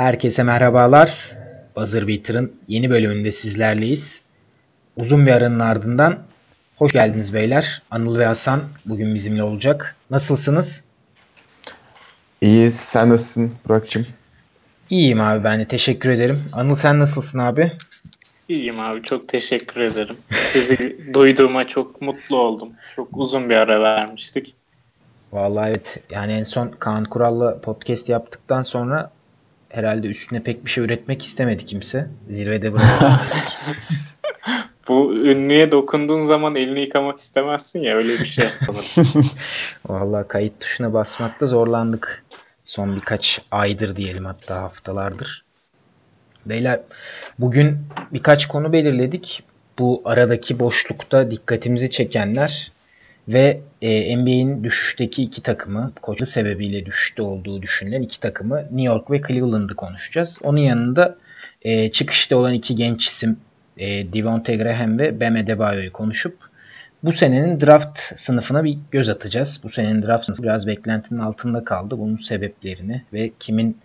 Herkese merhabalar. Buzzer Beater'ın yeni bölümünde sizlerleyiz. Uzun bir aranın ardından hoş geldiniz beyler. Anıl ve Hasan bugün bizimle olacak. Nasılsınız? İyiyiz. Sen nasılsın Burak'cığım? İyiyim abi ben de teşekkür ederim. Anıl sen nasılsın abi? İyiyim abi çok teşekkür ederim. Sizi duyduğuma çok mutlu oldum. Çok uzun bir ara vermiştik. Vallahi evet yani en son Kaan Kural'la podcast yaptıktan sonra herhalde üstüne pek bir şey üretmek istemedi kimse. Zirvede bıraktık. Bu ünlüye dokunduğun zaman elini yıkamak istemezsin ya öyle bir şey yapalım. Vallahi kayıt tuşuna basmakta zorlandık. Son birkaç aydır diyelim hatta haftalardır. Beyler bugün birkaç konu belirledik. Bu aradaki boşlukta dikkatimizi çekenler ve e, NBA'in düşüşteki iki takımı, koçlu sebebiyle düşüşte olduğu düşünülen iki takımı New York ve Cleveland'ı konuşacağız. Onun yanında e, çıkışta olan iki genç isim e, Devonte Graham ve Bam Adebayo'yu konuşup bu senenin draft sınıfına bir göz atacağız. Bu senenin draft sınıfı biraz beklentinin altında kaldı. Bunun sebeplerini ve kimin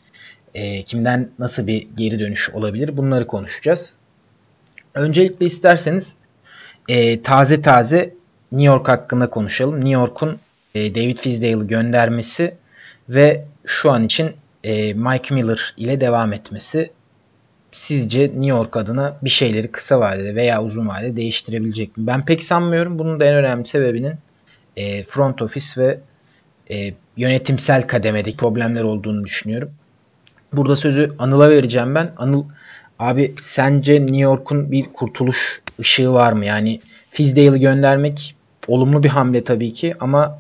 e, kimden nasıl bir geri dönüş olabilir bunları konuşacağız. Öncelikle isterseniz e, taze taze New York hakkında konuşalım. New York'un e, David Fizdale'ı göndermesi ve şu an için e, Mike Miller ile devam etmesi sizce New York adına bir şeyleri kısa vadede veya uzun vadede değiştirebilecek mi? Ben pek sanmıyorum. Bunun da en önemli sebebinin e, front office ve e, yönetimsel kademedeki problemler olduğunu düşünüyorum. Burada sözü Anıl'a vereceğim ben. Anıl abi sence New York'un bir kurtuluş ışığı var mı? Yani Fizdale'ı göndermek olumlu bir hamle tabii ki ama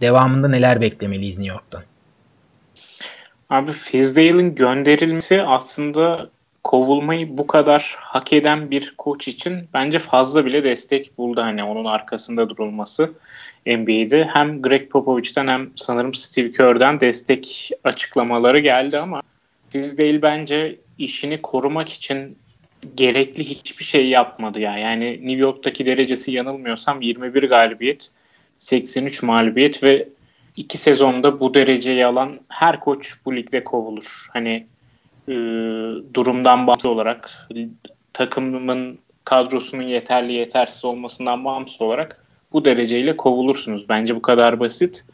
devamında neler beklemeliyiz New York'tan? Abi Fizdale'in gönderilmesi aslında kovulmayı bu kadar hak eden bir koç için bence fazla bile destek buldu hani onun arkasında durulması NBA'de. Hem Greg Popovich'ten hem sanırım Steve Kerr'den destek açıklamaları geldi ama Fizdale bence işini korumak için gerekli hiçbir şey yapmadı ya. Yani New York'taki derecesi yanılmıyorsam 21 galibiyet, 83 mağlubiyet ve iki sezonda bu dereceyi alan her koç bu ligde kovulur. Hani e, durumdan bağımsız olarak takımın kadrosunun yeterli yetersiz olmasından bağımsız olarak bu dereceyle kovulursunuz. Bence bu kadar basit.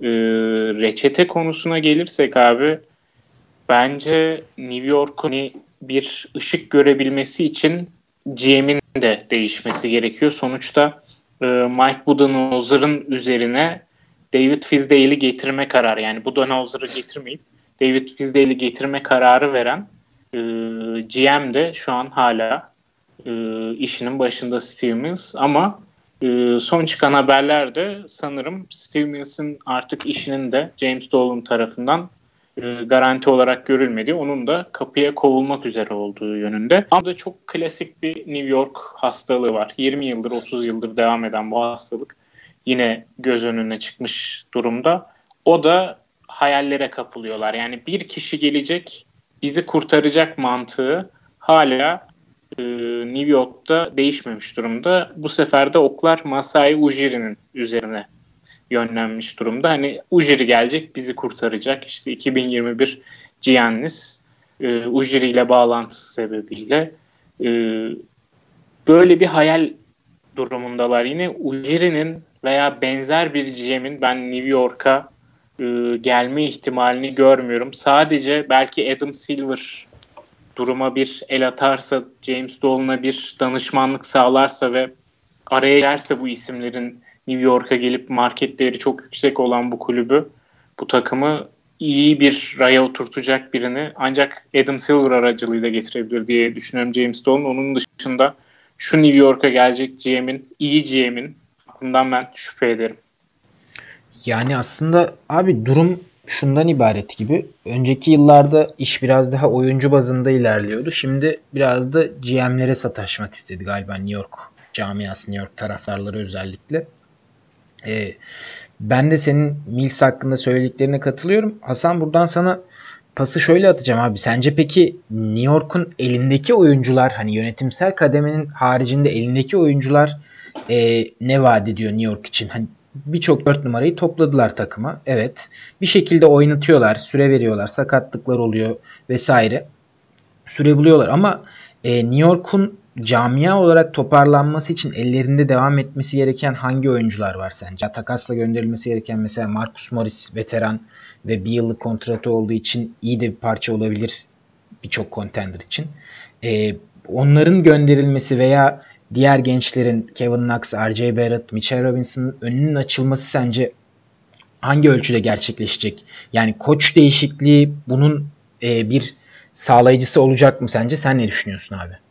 E, reçete konusuna gelirsek abi bence New York'un bir ışık görebilmesi için GM'in de değişmesi gerekiyor. Sonuçta e, Mike Budenholzer'ın üzerine David Fizdale'i getirme kararı yani Budenholzer'ı getirmeyip David Fizdale'i getirme kararı veren e, GM de şu an hala e, işinin başında Steve Mills ama e, son çıkan haberlerde sanırım Steve Mills'in artık işinin de James Dolan tarafından e, garanti olarak görülmedi. Onun da kapıya kovulmak üzere olduğu yönünde. Ama da çok klasik bir New York hastalığı var. 20 yıldır 30 yıldır devam eden bu hastalık yine göz önüne çıkmış durumda. O da hayallere kapılıyorlar. Yani bir kişi gelecek bizi kurtaracak mantığı hala e, New York'ta değişmemiş durumda. Bu sefer de oklar Masai Ujiri'nin üzerine yönlenmiş durumda. Hani Ujiri gelecek bizi kurtaracak. İşte 2021 Giannis e, Ujiri ile bağlantısı sebebiyle e, böyle bir hayal durumundalar. Yine Ujiri'nin veya benzer bir GM'in ben New York'a e, gelme ihtimalini görmüyorum. Sadece belki Adam Silver duruma bir el atarsa, James Dolan'a bir danışmanlık sağlarsa ve araya girerse bu isimlerin New York'a gelip market değeri çok yüksek olan bu kulübü, bu takımı iyi bir raya oturtacak birini ancak Adam Silver aracılığıyla getirebilir diye düşünüyorum James Dolan. Onun dışında şu New York'a gelecek GM'in, iyi GM'in aklından ben şüphe ederim. Yani aslında abi durum şundan ibaret gibi. Önceki yıllarda iş biraz daha oyuncu bazında ilerliyordu. Şimdi biraz da GM'lere sataşmak istedi galiba New York camiası, New York taraftarları özellikle. Ee, ben de senin Mills hakkında söylediklerine katılıyorum. Hasan buradan sana pası şöyle atacağım abi. Sence peki New York'un elindeki oyuncular hani yönetimsel kademenin haricinde elindeki oyuncular e, ne vaat ediyor New York için? Hani birçok 4 numarayı topladılar takıma. Evet. Bir şekilde oynatıyorlar, süre veriyorlar, sakatlıklar oluyor vesaire. Süre buluyorlar ama e, New York'un camia olarak toparlanması için ellerinde devam etmesi gereken hangi oyuncular var sence? Takasla gönderilmesi gereken mesela Marcus Morris veteran ve bir yıllık kontratı olduğu için iyi de bir parça olabilir birçok contender için. Ee, onların gönderilmesi veya diğer gençlerin Kevin Knox, R.J. Barrett, Mitchell Robinson'ın önünün açılması sence hangi ölçüde gerçekleşecek? Yani koç değişikliği bunun e, bir sağlayıcısı olacak mı sence? Sen ne düşünüyorsun abi?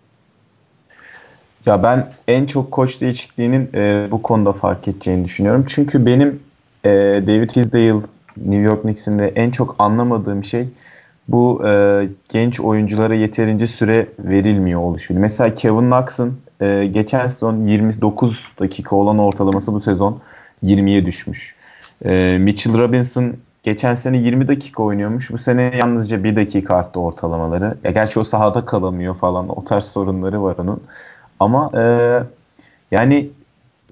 Ya ben en çok koç değişikliğinin e, bu konuda fark edeceğini düşünüyorum. Çünkü benim e, David Fizdale New York Knicks'inde en çok anlamadığım şey bu e, genç oyunculara yeterince süre verilmiyor oluşu. Mesela Kevin Knox'ın e, geçen sezon 29 dakika olan ortalaması bu sezon 20'ye düşmüş. E, Mitchell Robinson geçen sene 20 dakika oynuyormuş. Bu sene yalnızca 1 dakika arttı ortalamaları. Ya gerçi o sahada kalamıyor falan. O tarz sorunları var onun. Ama e, yani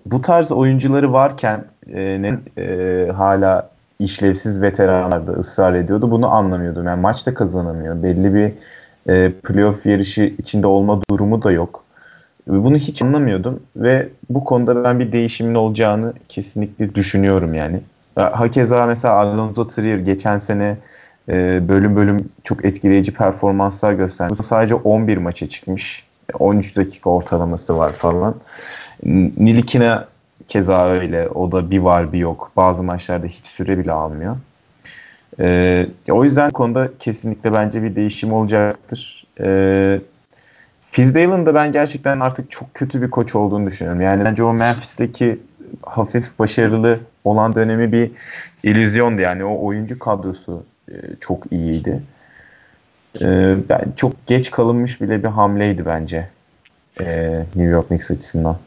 bu tarz oyuncuları varken e, ne, e, hala işlevsiz veteranlarda ısrar ediyordu. Bunu anlamıyordum. Yani maçta kazanamıyor. Belli bir e, playoff yarışı içinde olma durumu da yok. Bunu hiç anlamıyordum ve bu konuda ben bir değişimin olacağını kesinlikle düşünüyorum yani. Hakeza mesela Alonso Trier geçen sene e, bölüm bölüm çok etkileyici performanslar gösterdi. Sadece 11 maça çıkmış. 13 dakika ortalaması var falan. Nilikina keza öyle. O da bir var bir yok. Bazı maçlarda hiç süre bile almıyor. Ee, o yüzden konuda kesinlikle bence bir değişim olacaktır. Ee, Fizdale'ın da ben gerçekten artık çok kötü bir koç olduğunu düşünüyorum. Yani bence o Memphis'teki hafif başarılı olan dönemi bir illüzyondu. Yani o oyuncu kadrosu e, çok iyiydi. E, ben çok geç kalınmış bile bir hamleydi bence e, New York Knicks açısından.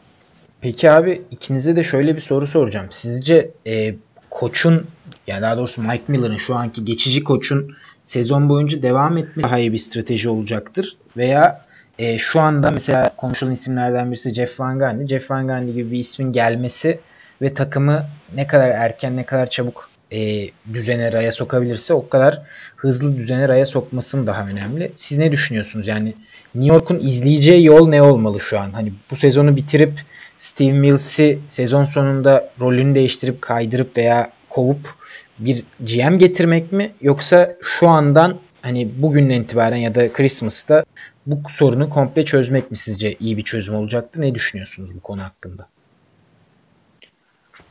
Peki abi ikinize de şöyle bir soru soracağım. Sizce e, koçun yani daha doğrusu Mike Miller'ın şu anki geçici koçun sezon boyunca devam etmesi daha iyi bir strateji olacaktır veya e, şu anda mesela konuşulan isimlerden birisi Jeff Van Gundy. Jeff Van Gundy gibi bir ismin gelmesi ve takımı ne kadar erken ne kadar çabuk e, düzene raya sokabilirse o kadar hızlı düzene raya sokmasın daha önemli. Siz ne düşünüyorsunuz? Yani New York'un izleyeceği yol ne olmalı şu an? Hani bu sezonu bitirip Steve Mills'i sezon sonunda rolünü değiştirip kaydırıp veya kovup bir GM getirmek mi? Yoksa şu andan hani bugünden itibaren ya da Christmas'ta bu sorunu komple çözmek mi sizce iyi bir çözüm olacaktı? Ne düşünüyorsunuz bu konu hakkında?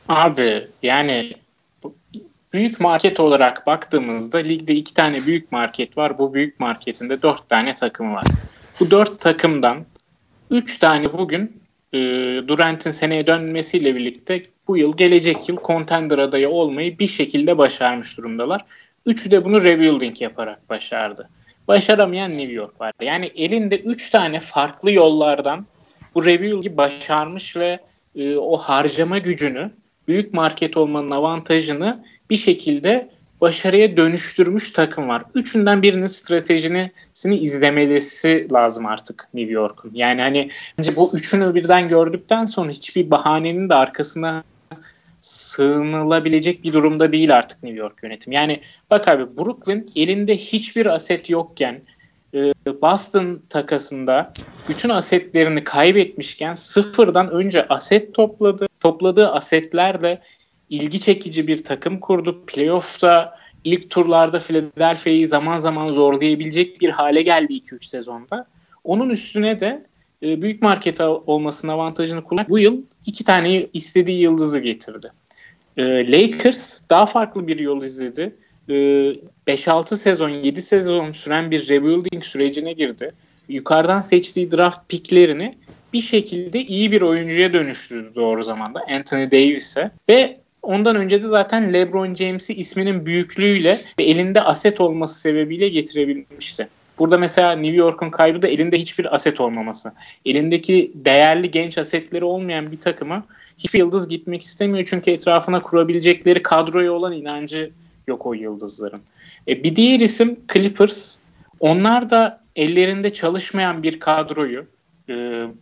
Abi yani büyük market olarak baktığımızda ligde iki tane büyük market var. Bu büyük marketinde dört tane takım var. Bu dört takımdan üç tane bugün e, Durant'in seneye dönmesiyle birlikte bu yıl gelecek yıl contender adayı olmayı bir şekilde başarmış durumdalar. Üçü de bunu rebuilding yaparak başardı. Başaramayan New York var. Yani elinde üç tane farklı yollardan bu rebuild'i başarmış ve e, o harcama gücünü büyük market olmanın avantajını bir şekilde başarıya dönüştürmüş takım var. Üçünden birinin stratejisini izlemelisi lazım artık New York'un. Yani hani bence bu üçünü birden gördükten sonra hiçbir bahanenin de arkasına sığınılabilecek bir durumda değil artık New York yönetim. Yani bak abi Brooklyn elinde hiçbir aset yokken e, Boston takasında bütün asetlerini kaybetmişken sıfırdan önce aset topladı. Topladığı asetlerle ilgi çekici bir takım kurdu. Playoff'ta ilk turlarda Philadelphia'yı zaman zaman zorlayabilecek bir hale geldi 2-3 sezonda. Onun üstüne de e, büyük market olmasının avantajını kullanan bu yıl iki tane istediği yıldızı getirdi. E, Lakers daha farklı bir yol izledi. 5-6 e, sezon, 7 sezon süren bir rebuilding sürecine girdi. Yukarıdan seçtiği draft picklerini bir şekilde iyi bir oyuncuya dönüştürdü doğru zamanda Anthony Davis'e ve Ondan önce de zaten LeBron James'i isminin büyüklüğüyle ve elinde aset olması sebebiyle getirebilmişti. Burada mesela New York'un kaybı da elinde hiçbir aset olmaması. Elindeki değerli genç asetleri olmayan bir takıma hiçbir yıldız gitmek istemiyor çünkü etrafına kurabilecekleri kadroya olan inancı yok o yıldızların. E, bir diğer isim Clippers. Onlar da ellerinde çalışmayan bir kadroyu, e,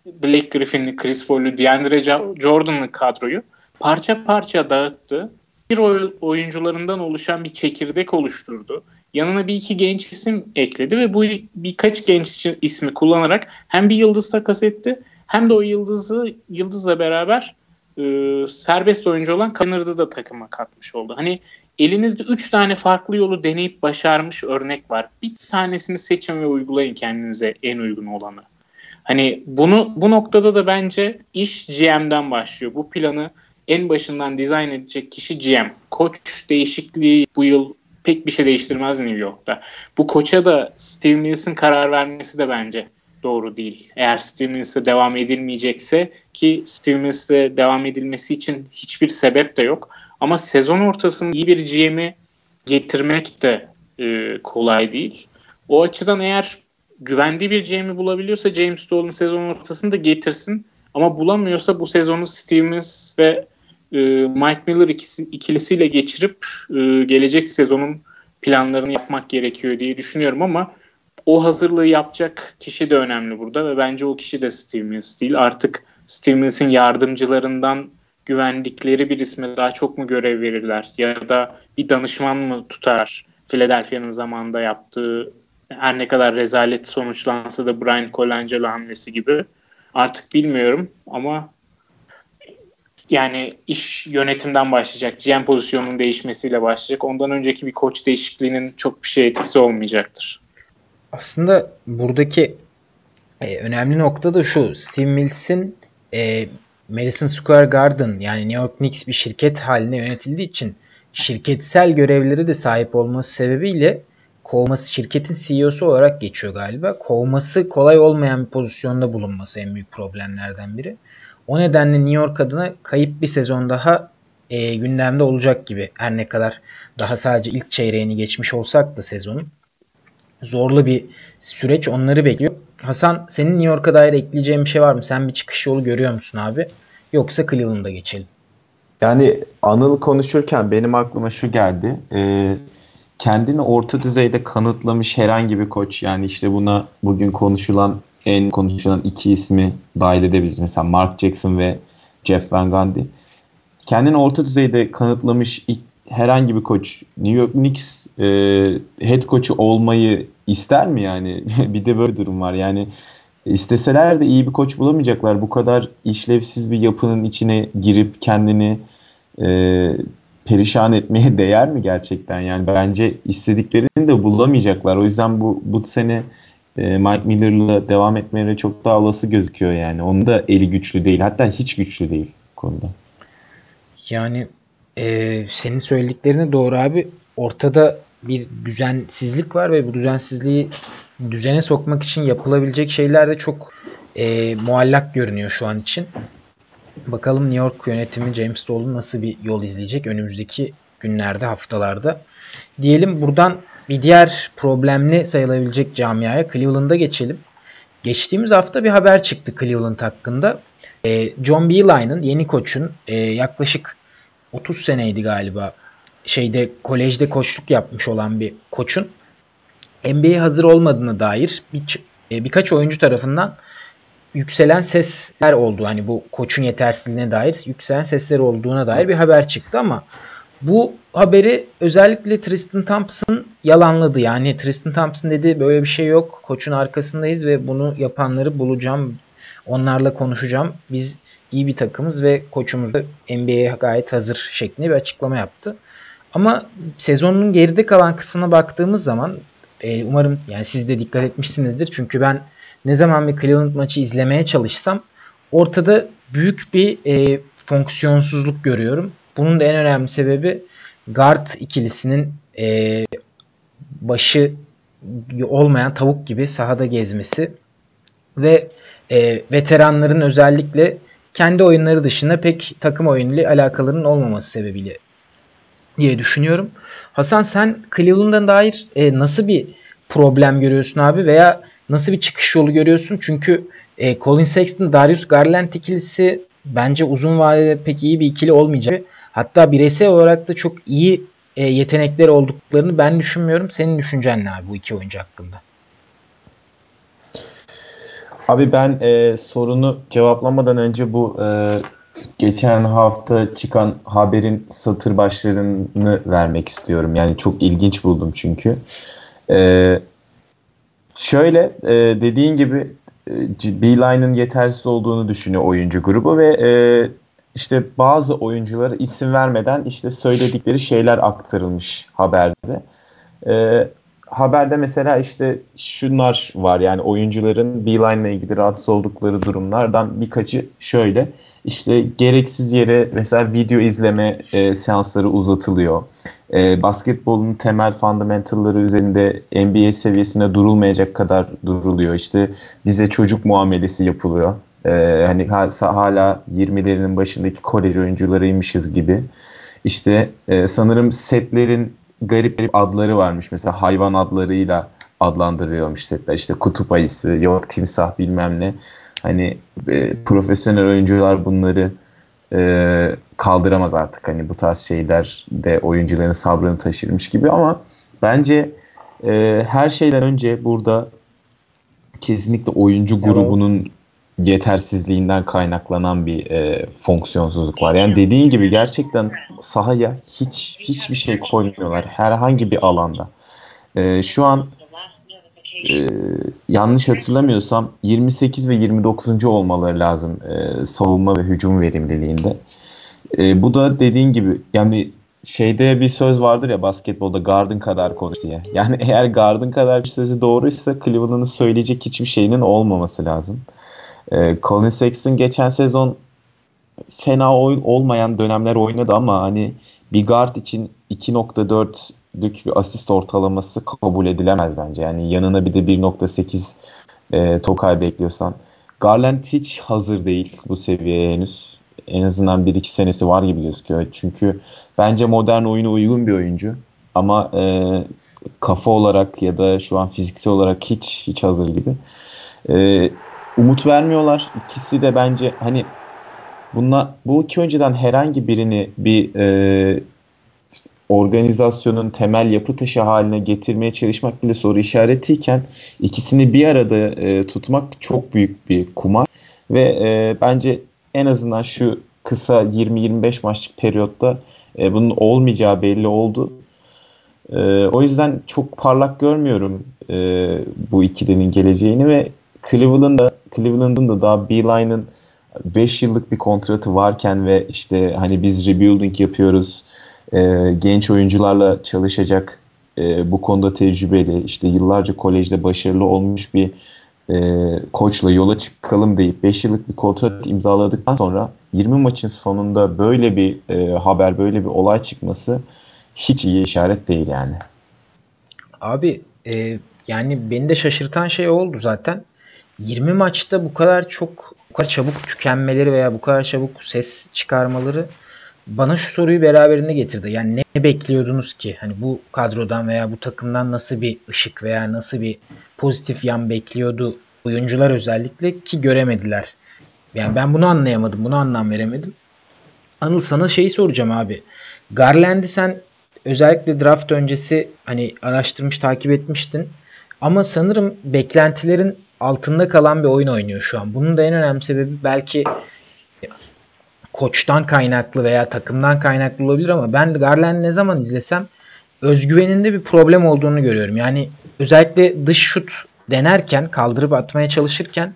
Blake Griffin'li, Chris Paul'lu, DeAndre Jordan'lı kadroyu parça parça dağıttı. Bir oyuncularından oluşan bir çekirdek oluşturdu. Yanına bir iki genç isim ekledi ve bu birkaç genç ismi kullanarak hem bir yıldız takas etti hem de o yıldızı yıldızla beraber e, serbest oyuncu olan Kanır'da da takıma katmış oldu. Hani elinizde 3 tane farklı yolu deneyip başarmış örnek var. Bir tanesini seçin ve uygulayın kendinize en uygun olanı. Hani bunu bu noktada da bence iş GM'den başlıyor. Bu planı en başından dizayn edecek kişi GM. Koç değişikliği bu yıl pek bir şey değiştirmez New York'ta. Bu koça da Steve Mills'in karar vermesi de bence doğru değil. Eğer Steve Mills'e devam edilmeyecekse ki Steve Mills'e devam edilmesi için hiçbir sebep de yok. Ama sezon ortasında iyi bir GM'i getirmek de e, kolay değil. O açıdan eğer güvendiği bir GM'i bulabiliyorsa James Dolan sezon ortasında getirsin. Ama bulamıyorsa bu sezonu Stevens ve e, Mike Miller ikisi, ikilisiyle geçirip e, gelecek sezonun planlarını yapmak gerekiyor diye düşünüyorum ama o hazırlığı yapacak kişi de önemli burada ve bence o kişi de Stevens değil. Artık Stevens'in yardımcılarından güvendikleri bir isme daha çok mu görev verirler ya da bir danışman mı tutar Philadelphia'nın zamanında yaptığı her ne kadar rezalet sonuçlansa da Brian Colangelo hamlesi gibi artık bilmiyorum ama yani iş yönetimden başlayacak. GM pozisyonunun değişmesiyle başlayacak. Ondan önceki bir koç değişikliğinin çok bir şey etkisi olmayacaktır. Aslında buradaki e, önemli nokta da şu. Steve Mills'in e, Madison Square Garden yani New York Knicks bir şirket haline yönetildiği için şirketsel görevleri de sahip olması sebebiyle kovması şirketin CEO'su olarak geçiyor galiba. Kovması kolay olmayan bir pozisyonda bulunması en büyük problemlerden biri. O nedenle New York adına kayıp bir sezon daha e, gündemde olacak gibi. Her ne kadar daha sadece ilk çeyreğini geçmiş olsak da sezonun. Zorlu bir süreç onları bekliyor. Hasan senin New York'a dair ekleyeceğin bir şey var mı? Sen bir çıkış yolu görüyor musun abi? Yoksa Cleveland'a geçelim. Yani Anıl konuşurken benim aklıma şu geldi. Ee, kendini orta düzeyde kanıtlamış herhangi bir koç yani işte buna bugün konuşulan en konuşulan iki ismi dahil edebiliriz. Mesela Mark Jackson ve Jeff Van Gundy. Kendini orta düzeyde kanıtlamış ilk, herhangi bir koç New York Knicks e, head coach'u olmayı ister mi yani? bir de böyle durum var. Yani isteseler de iyi bir koç bulamayacaklar. Bu kadar işlevsiz bir yapının içine girip kendini e, perişan etmeye değer mi gerçekten? Yani bence istediklerini de bulamayacaklar. O yüzden bu bu sene e, Mike Miller'la devam etmeleri çok daha olası gözüküyor yani. Onun da eli güçlü değil. Hatta hiç güçlü değil konuda. Yani e, senin söylediklerine doğru abi. Ortada bir düzensizlik var ve bu düzensizliği düzene sokmak için yapılabilecek şeyler de çok e, muallak görünüyor şu an için. Bakalım New York yönetimi James Dolan nasıl bir yol izleyecek önümüzdeki günlerde, haftalarda. Diyelim buradan bir diğer problemli sayılabilecek camiaya Cleveland'a geçelim. Geçtiğimiz hafta bir haber çıktı Cleveland hakkında. E, John Beeline'ın yeni koçun e, yaklaşık 30 seneydi galiba şeyde kolejde koçluk yapmış olan bir koçun NBA'ye hazır olmadığına dair bir, e, birkaç oyuncu tarafından yükselen sesler oldu. Hani bu koçun yetersizliğine dair yükselen sesler olduğuna dair bir haber çıktı ama bu haberi özellikle Tristan Thompson yalanladı. Yani Tristan Thompson dedi böyle bir şey yok. Koçun arkasındayız ve bunu yapanları bulacağım. Onlarla konuşacağım. Biz iyi bir takımız ve koçumuz da NBA'ye gayet hazır şeklinde bir açıklama yaptı. Ama sezonun geride kalan kısmına baktığımız zaman e, umarım yani siz de dikkat etmişsinizdir. Çünkü ben ne zaman bir Cleveland maçı izlemeye çalışsam ortada büyük bir e, fonksiyonsuzluk görüyorum. Bunun da en önemli sebebi guard ikilisinin e, başı olmayan tavuk gibi sahada gezmesi ve e, veteranların özellikle kendi oyunları dışında pek takım oyunuyla alakalarının olmaması sebebiyle diye düşünüyorum. Hasan sen Cleveland'a dair e, nasıl bir problem görüyorsun abi veya nasıl bir çıkış yolu görüyorsun? Çünkü e, Colin Sexton, Darius Garland ikilisi bence uzun vadede pek iyi bir ikili olmayacak. Hatta bireysel olarak da çok iyi e, yetenekleri olduklarını ben düşünmüyorum. Senin düşüncen ne abi bu iki oyuncu hakkında? Abi ben e, sorunu cevaplamadan önce bu e, geçen hafta çıkan haberin satır başlarını vermek istiyorum. Yani çok ilginç buldum çünkü. Ee, şöyle e, dediğin gibi e, Beeline'ın yetersiz olduğunu düşünüyor oyuncu grubu ve e, işte bazı oyunculara isim vermeden işte söyledikleri şeyler aktarılmış haberde. E, haberde mesela işte şunlar var yani oyuncuların Beeline ile ilgili rahatsız oldukları durumlardan birkaçı şöyle. İşte gereksiz yere mesela video izleme e, seansları uzatılıyor. E, basketbolun temel fundamentalları üzerinde NBA seviyesine durulmayacak kadar duruluyor. İşte bize çocuk muamelesi yapılıyor. E, hani hala 20'lerinin başındaki kolej oyuncularıymışız gibi. İşte e, sanırım setlerin garip garip adları varmış. Mesela hayvan adlarıyla adlandırıyormuş setler. İşte kutup ayısı, yok timsah bilmem ne. Hani e, profesyonel oyuncular bunları e, kaldıramaz artık. Hani bu tarz şeyler de oyuncuların sabrını taşırmış gibi ama bence e, her şeyden önce burada kesinlikle oyuncu grubunun yetersizliğinden kaynaklanan bir e, fonksiyonsuzluk var. Yani dediğin gibi gerçekten sahaya hiç hiçbir şey koymuyorlar herhangi bir alanda. E, şu an e, yanlış hatırlamıyorsam 28 ve 29. olmaları lazım e, savunma ve hücum verimliliğinde. E, bu da dediğin gibi yani şeyde bir söz vardır ya basketbolda Garden kadar konuş diye. Yani eğer Garden kadar bir sözü doğruysa Cleveland'ın söyleyecek hiçbir şeyinin olmaması lazım. E, Colin Sexton geçen sezon fena oyun olmayan dönemler oynadı ama hani bir guard için 2.4'lük bir asist ortalaması kabul edilemez bence. Yani yanına bir de 1.8 e, Tokay bekliyorsan. Garland hiç hazır değil bu seviyeye henüz. En azından 1-2 senesi var gibi gözüküyor. Çünkü bence modern oyuna uygun bir oyuncu. Ama e, kafa olarak ya da şu an fiziksel olarak hiç hiç hazır gibi. E, umut vermiyorlar. İkisi de bence hani bunlar bu iki oyuncudan herhangi birini bir e, organizasyonun temel yapı taşı haline getirmeye çalışmak bile soru işaretiyken ikisini bir arada e, tutmak çok büyük bir kumar ve e, bence en azından şu kısa 20-25 maçlık periyotta e, bunun olmayacağı belli oldu. E, o yüzden çok parlak görmüyorum e, bu ikilinin geleceğini ve Cleveland'da Cleveland'ın da daha Beeline'ın 5 yıllık bir kontratı varken ve işte hani biz rebuilding yapıyoruz e, genç oyuncularla çalışacak e, bu konuda tecrübeli işte yıllarca kolejde başarılı olmuş bir e, koçla yola çıkalım deyip 5 yıllık bir kontrat imzaladıktan sonra 20 maçın sonunda böyle bir e, haber böyle bir olay çıkması hiç iyi işaret değil yani. Abi e, yani beni de şaşırtan şey oldu zaten. 20 maçta bu kadar çok bu kadar çabuk tükenmeleri veya bu kadar çabuk ses çıkarmaları bana şu soruyu beraberinde getirdi. Yani ne bekliyordunuz ki? Hani bu kadrodan veya bu takımdan nasıl bir ışık veya nasıl bir pozitif yan bekliyordu oyuncular özellikle ki göremediler. Yani ben bunu anlayamadım. Bunu anlam veremedim. Anıl sana şeyi soracağım abi. Garland'i sen özellikle draft öncesi hani araştırmış takip etmiştin. Ama sanırım beklentilerin altında kalan bir oyun oynuyor şu an. Bunun da en önemli sebebi belki koçtan kaynaklı veya takımdan kaynaklı olabilir ama ben Garland ne zaman izlesem özgüveninde bir problem olduğunu görüyorum. Yani özellikle dış şut denerken kaldırıp atmaya çalışırken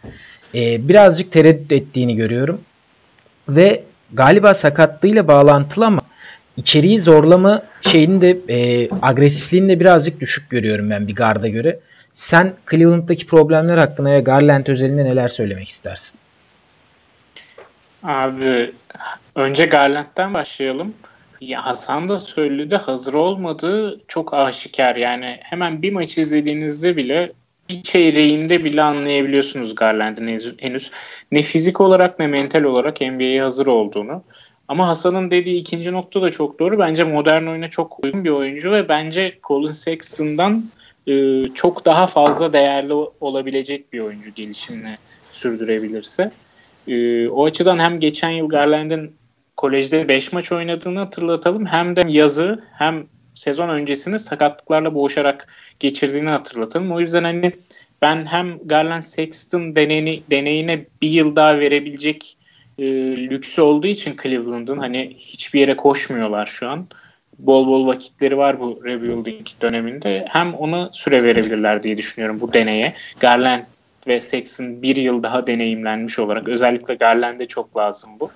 e, birazcık tereddüt ettiğini görüyorum. Ve galiba sakatlığıyla bağlantılı ama içeriği zorlama şeyini de e, agresifliğini de birazcık düşük görüyorum ben bir garda göre. Sen Cleveland'daki problemler hakkında ve Garland özelinde neler söylemek istersin? Abi önce Garland'dan başlayalım. Ya Hasan da söyledi hazır olmadığı çok aşikar. Yani hemen bir maç izlediğinizde bile bir çeyreğinde bile anlayabiliyorsunuz Garland'ın henüz ne fizik olarak ne mental olarak NBA'ye hazır olduğunu. Ama Hasan'ın dediği ikinci nokta da çok doğru. Bence modern oyuna çok uygun bir oyuncu ve bence Colin Sexton'dan e, çok daha fazla değerli olabilecek bir oyuncu gelişimini sürdürebilirse. E, o açıdan hem geçen yıl Garland'ın kolejde 5 maç oynadığını hatırlatalım. Hem de yazı hem sezon öncesini sakatlıklarla boğuşarak geçirdiğini hatırlatalım. O yüzden hani ben hem Garland Sexton deneyini, deneyine bir yıl daha verebilecek e, lüksü olduğu için Cleveland'ın hani hiçbir yere koşmuyorlar şu an. Bol bol vakitleri var bu rebuilding döneminde. Hem ona süre verebilirler diye düşünüyorum bu deneye. Garland ve Sexton bir yıl daha deneyimlenmiş olarak özellikle Garland'e çok lazım bu.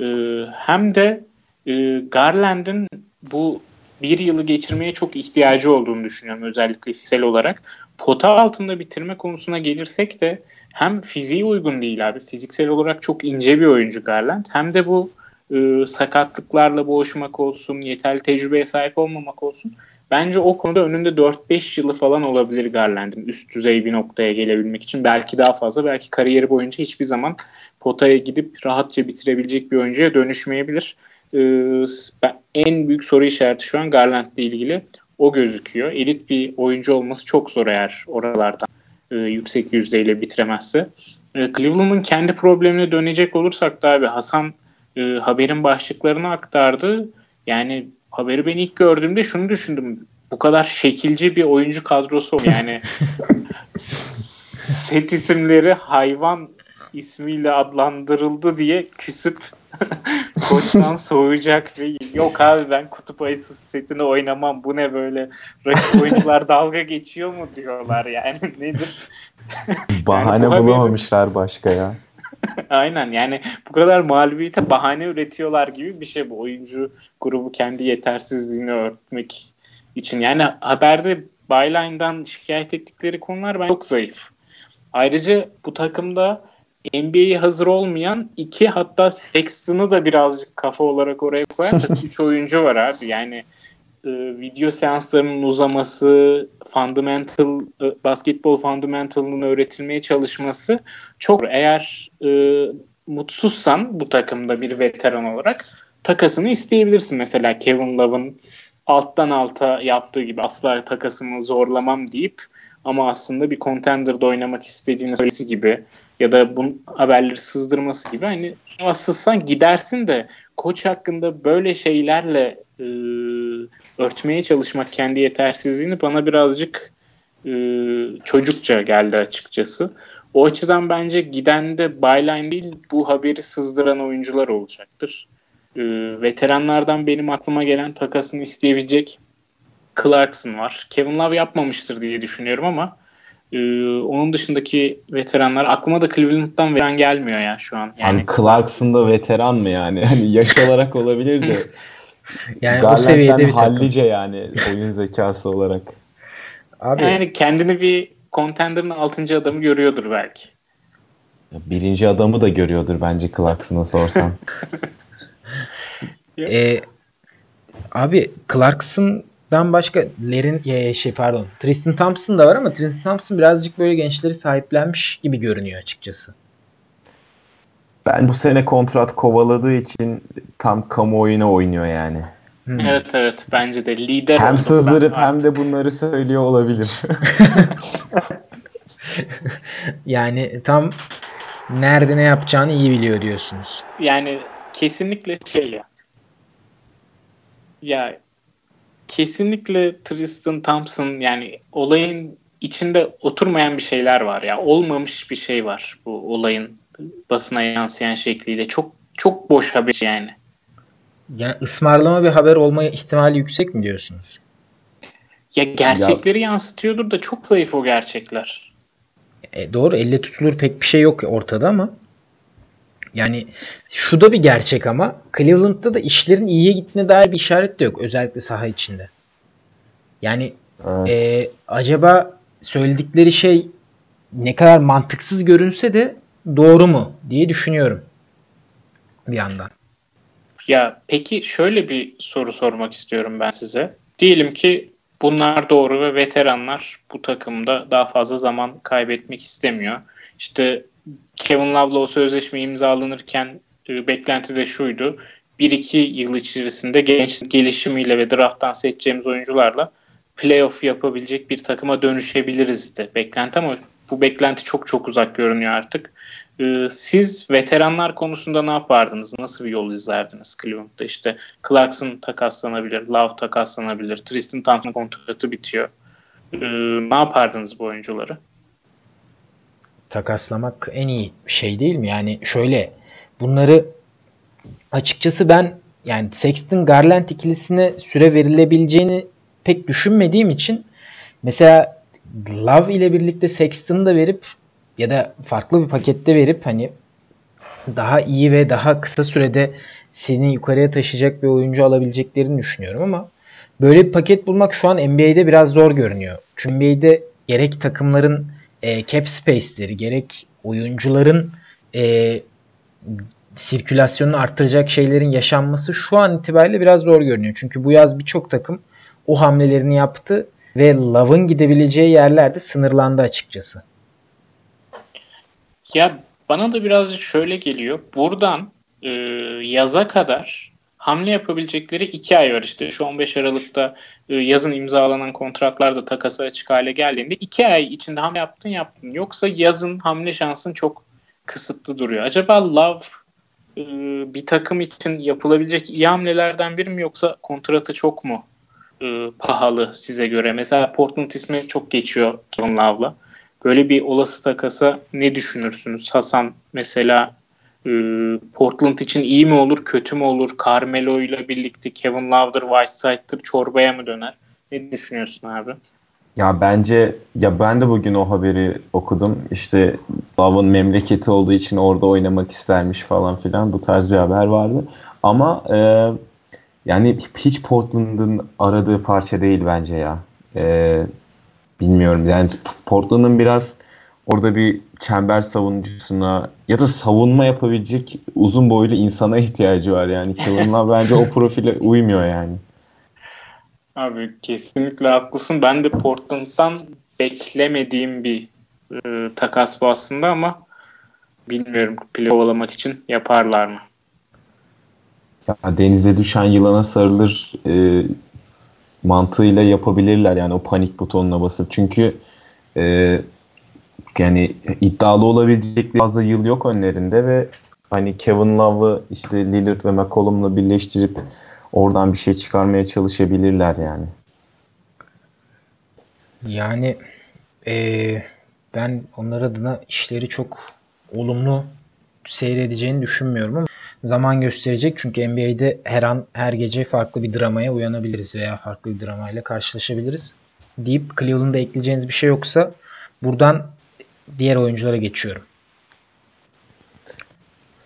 E, hem de e, Garland'ın bu bir yılı geçirmeye çok ihtiyacı olduğunu düşünüyorum özellikle fiziksel olarak. Pota altında bitirme konusuna gelirsek de hem fiziği uygun değil abi. Fiziksel olarak çok ince bir oyuncu Garland. Hem de bu e, sakatlıklarla boğuşmak olsun, yeterli tecrübeye sahip olmamak olsun. Bence o konuda önünde 4-5 yılı falan olabilir Garland'ın üst düzey bir noktaya gelebilmek için. Belki daha fazla, belki kariyeri boyunca hiçbir zaman potaya gidip rahatça bitirebilecek bir oyuncuya dönüşmeyebilir. Ee, en büyük soru işareti şu an Garland ile ilgili o gözüküyor. Elit bir oyuncu olması çok zor eğer oralardan e, yüksek yüzdeyle bitiremezse. E, Cleveland'ın kendi problemine dönecek olursak da abi Hasan e, haberin başlıklarını aktardı. Yani haberi ben ilk gördüğümde şunu düşündüm. Bu kadar şekilci bir oyuncu kadrosu yani set isimleri hayvan ismiyle adlandırıldı diye küsüp koçtan soğuyacak ve yok abi ben kutup ayısı setini oynamam bu ne böyle rakip oyuncular dalga geçiyor mu diyorlar yani nedir? Bahane yani bulamamışlar başka ya. Aynen yani bu kadar mağlubiyete bahane üretiyorlar gibi bir şey bu. Oyuncu grubu kendi yetersizliğini örtmek için. Yani haberde Byline'dan şikayet ettikleri konular ben çok zayıf. Ayrıca bu takımda NBA'ye hazır olmayan iki hatta Sexton'ı da birazcık kafa olarak oraya koyarsak üç oyuncu var abi. Yani e, video seanslarının uzaması, fundamental e, basketbol fundamental'ının öğretilmeye çalışması çok eğer e, mutsuzsan bu takımda bir veteran olarak takasını isteyebilirsin. Mesela Kevin Love'ın alttan alta yaptığı gibi asla takasımı zorlamam deyip ama aslında bir contender'da oynamak istediğini gibi ya da bu haberleri sızdırması gibi hani sızsan gidersin de koç hakkında böyle şeylerle e, örtmeye çalışmak kendi yetersizliğini bana birazcık e, çocukça geldi açıkçası. O açıdan bence giden de byline değil bu haberi sızdıran oyuncular olacaktır. E, veteranlardan benim aklıma gelen takasını isteyebilecek Clarkson var. Kevin Love yapmamıştır diye düşünüyorum ama e, onun dışındaki veteranlar aklıma da Cleveland'dan veteran gelmiyor ya şu an. Yani hani Clarkson da veteran mı yani? Hani yaş olarak olabilir de. yani Garland'den o seviyede bir hallice takım. yani oyun zekası olarak. Abi yani kendini bir contender'ın 6. adamı görüyordur belki. Birinci adamı da görüyordur bence Clarkson'a sorsan. e, abi Clarkson Dan başka Lerin e, şey pardon Tristan Thompson da var ama Tristan Thompson birazcık böyle gençleri sahiplenmiş gibi görünüyor açıkçası. Ben bu sene kontrat kovaladığı için tam kamuoyuna oynuyor yani. Hmm. Evet evet bence de lider hem sızdırıp hem de bunları söylüyor olabilir. yani tam nerede ne yapacağını iyi biliyor diyorsunuz. Yani kesinlikle şey ya. Ya kesinlikle Tristan Thompson yani olayın içinde oturmayan bir şeyler var ya. Olmamış bir şey var bu olayın basına yansıyan şekliyle. Çok çok boş haber yani. Yani ısmarlama bir haber olma ihtimali yüksek mi diyorsunuz? Ya gerçekleri ya. yansıtıyordur da çok zayıf o gerçekler. E, doğru elle tutulur pek bir şey yok ortada ama yani şu da bir gerçek ama Cleveland'da da işlerin iyiye gittiğine dair bir işaret de yok. Özellikle saha içinde. Yani evet. e, acaba söyledikleri şey ne kadar mantıksız görünse de doğru mu diye düşünüyorum bir yandan. Ya peki şöyle bir soru sormak istiyorum ben size. Diyelim ki bunlar doğru ve veteranlar bu takımda daha fazla zaman kaybetmek istemiyor. İşte Kevin Love'la o sözleşme imzalanırken e, beklenti de şuydu. 1-2 yıl içerisinde genç gelişimiyle ve drafttan seçeceğimiz oyuncularla playoff yapabilecek bir takıma dönüşebiliriz de beklenti ama bu beklenti çok çok uzak görünüyor artık. Ee, siz veteranlar konusunda ne yapardınız? Nasıl bir yol izlerdiniz Cleveland'da? İşte Clarkson takaslanabilir, Love takaslanabilir, Tristan Thompson kontratı bitiyor. Ee, ne yapardınız bu oyuncuları? takaslamak en iyi şey değil mi? Yani şöyle bunları açıkçası ben yani Sexton Garland ikilisine süre verilebileceğini pek düşünmediğim için mesela Love ile birlikte Sexton'ı da verip ya da farklı bir pakette verip hani daha iyi ve daha kısa sürede seni yukarıya taşıyacak bir oyuncu alabileceklerini düşünüyorum ama böyle bir paket bulmak şu an NBA'de biraz zor görünüyor. Çünkü NBA'de gerek takımların e, cap space'leri gerek oyuncuların e, sirkülasyonunu arttıracak şeylerin yaşanması şu an itibariyle biraz zor görünüyor. Çünkü bu yaz birçok takım o hamlelerini yaptı ve Love'ın gidebileceği yerler de sınırlandı açıkçası. Ya bana da birazcık şöyle geliyor. Buradan e, yaza kadar hamle yapabilecekleri iki ay var işte. Şu 15 Aralık'ta e, yazın imzalanan kontratlar da takası açık hale geldiğinde iki ay içinde hamle yaptın yaptın. Yoksa yazın hamle şansın çok kısıtlı duruyor. Acaba Love e, bir takım için yapılabilecek iyi hamlelerden biri mi yoksa kontratı çok mu e, pahalı size göre? Mesela Portland ismi çok geçiyor Kevin Love'la. Böyle bir olası takasa ne düşünürsünüz? Hasan mesela e, Portland için iyi mi olur, kötü mü olur? Carmelo ile birlikte Kevin Love'dır, Whiteside'dır, çorbaya mı döner? Ne düşünüyorsun abi? Ya bence ya ben de bugün o haberi okudum. İşte Love'ın memleketi olduğu için orada oynamak istermiş falan filan. Bu tarz bir haber vardı. Ama e, yani hiç Portland'ın aradığı parça değil bence ya. E, bilmiyorum. Yani Portland'ın biraz orada bir çember savunucusuna ya da savunma yapabilecek uzun boylu insana ihtiyacı var yani. Love bence o profile uymuyor yani. Abi kesinlikle haklısın. Ben de Portland'dan beklemediğim bir e, takas bu aslında ama bilmiyorum play kovalamak için yaparlar mı? Ya denize düşen yılana sarılır e, mantığıyla yapabilirler yani o panik butonuna basıp. Çünkü e, yani iddialı olabilecek fazla yıl yok önlerinde ve hani Kevin Love'ı işte Lillard ve McCollum'la birleştirip oradan bir şey çıkarmaya çalışabilirler yani. Yani ee, ben onlar adına işleri çok olumlu seyredeceğini düşünmüyorum ama zaman gösterecek. Çünkü NBA'de her an her gece farklı bir dramaya uyanabiliriz veya farklı bir dramayla karşılaşabiliriz. Deyip Cleveland'da ekleyeceğiniz bir şey yoksa buradan diğer oyunculara geçiyorum.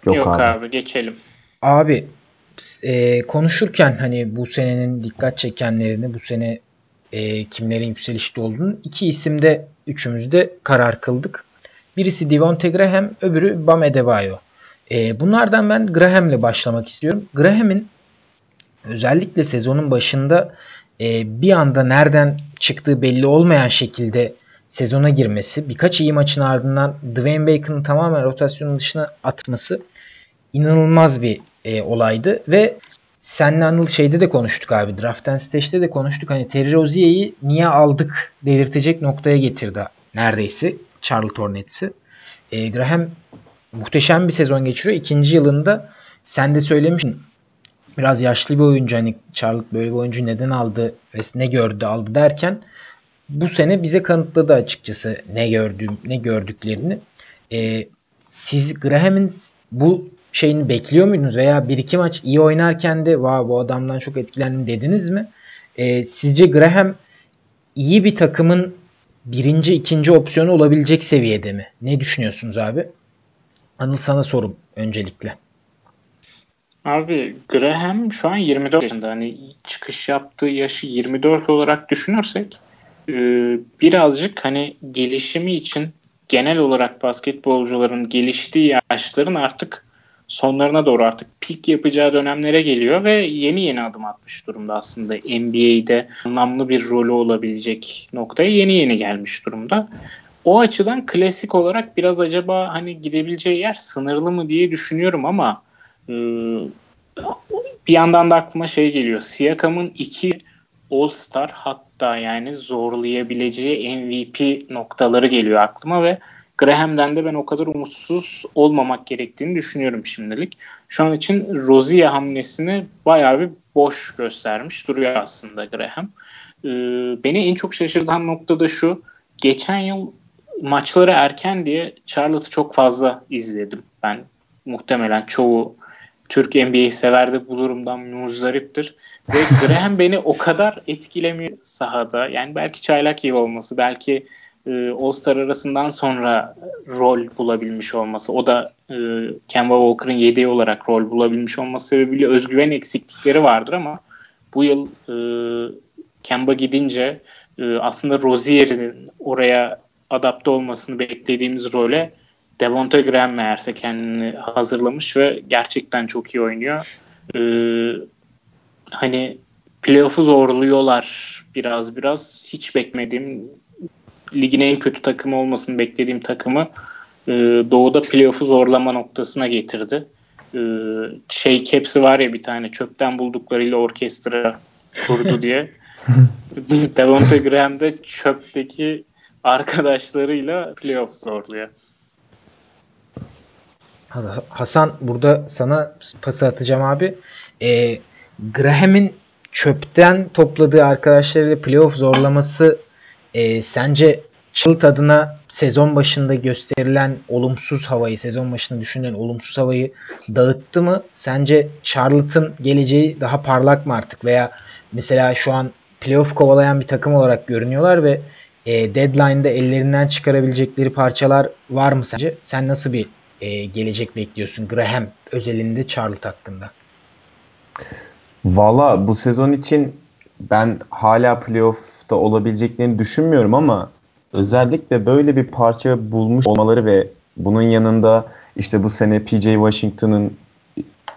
Yok, Yok abi. abi geçelim. Abi e, konuşurken hani bu senenin dikkat çekenlerini bu sene e, kimlerin yükselişte olduğunu iki isimde üçümüzde karar kıldık. Birisi Devonte Graham, öbürü Bam Adebayo. E, bunlardan ben Graham'le başlamak istiyorum. Graham'in özellikle sezonun başında e, bir anda nereden çıktığı belli olmayan şekilde sezona girmesi, birkaç iyi maçın ardından Dwayne Bacon'ın tamamen rotasyonun dışına atması inanılmaz bir e, olaydı ve senle Anıl şeyde de konuştuk abi. Draft and Stage'de de konuştuk. Hani Terry Rozier'i niye aldık delirtecek noktaya getirdi neredeyse Charlotte Hornets'i. E, Graham muhteşem bir sezon geçiriyor. İkinci yılında sen de söylemiştin biraz yaşlı bir oyuncu hani Charlotte böyle bir oyuncu neden aldı ve ne gördü aldı derken bu sene bize kanıtladı açıkçası ne gördüğüm ne gördüklerini. E, siz Graham'in bu şeyini bekliyor muydunuz veya bir iki maç iyi oynarken de Vay, bu adamdan çok etkilendim dediniz mi? E, sizce Graham iyi bir takımın birinci, ikinci opsiyonu olabilecek seviyede mi? Ne düşünüyorsunuz abi? Anıl sana sorum öncelikle. Abi Graham şu an 24 yaşında. Hani çıkış yaptığı yaşı 24 olarak düşünürsek e, birazcık hani gelişimi için genel olarak basketbolcuların geliştiği yaşların artık sonlarına doğru artık pik yapacağı dönemlere geliyor ve yeni yeni adım atmış durumda aslında NBA'de anlamlı bir rolü olabilecek noktaya yeni yeni gelmiş durumda. O açıdan klasik olarak biraz acaba hani gidebileceği yer sınırlı mı diye düşünüyorum ama e, bir yandan da aklıma şey geliyor. Siakam'ın iki All-Star hatta yani zorlayabileceği MVP noktaları geliyor aklıma ve Graham'den de ben o kadar umutsuz olmamak gerektiğini düşünüyorum şimdilik. Şu an için Rozier hamlesini bayağı bir boş göstermiş duruyor aslında Graham. Ee, beni en çok şaşırtan nokta da şu. Geçen yıl maçları erken diye Charlotte'ı çok fazla izledim ben muhtemelen çoğu Türk NBA sever de bu durumdan muzdariptir. Ve Graham beni o kadar etkilemiyor sahada. Yani belki çaylak yıl olması, belki e, All-Star arasından sonra rol bulabilmiş olması, o da e, Kemba Walker'ın yedeği olarak rol bulabilmiş olması sebebiyle özgüven eksiklikleri vardır ama bu yıl e, Kemba gidince e, aslında Rozier'in oraya adapte olmasını beklediğimiz role Devonta Graham meğerse kendini hazırlamış ve gerçekten çok iyi oynuyor. Ee, hani playoff'u zorluyorlar biraz biraz. Hiç bekmediğim ligin en kötü takımı olmasını beklediğim takımı e, doğuda playoff'u zorlama noktasına getirdi. E, şey kepsi var ya bir tane çöpten bulduklarıyla orkestra kurdu diye. Devonta Graham de çöpteki arkadaşlarıyla playoff zorluyor. Hasan burada sana pası atacağım abi. E, Graham'in çöpten topladığı arkadaşlarıyla playoff zorlaması e, sence Çığlık adına sezon başında gösterilen olumsuz havayı, sezon başında düşünülen olumsuz havayı dağıttı mı? Sence Charlotte'ın geleceği daha parlak mı artık? Veya mesela şu an playoff kovalayan bir takım olarak görünüyorlar ve e, deadline'da ellerinden çıkarabilecekleri parçalar var mı sence? Sen nasıl bir e, gelecek bekliyorsun Graham özelinde Charlotte hakkında? Valla bu sezon için ben hala playoff'ta olabileceklerini düşünmüyorum ama özellikle böyle bir parça bulmuş olmaları ve bunun yanında işte bu sene PJ Washington'ın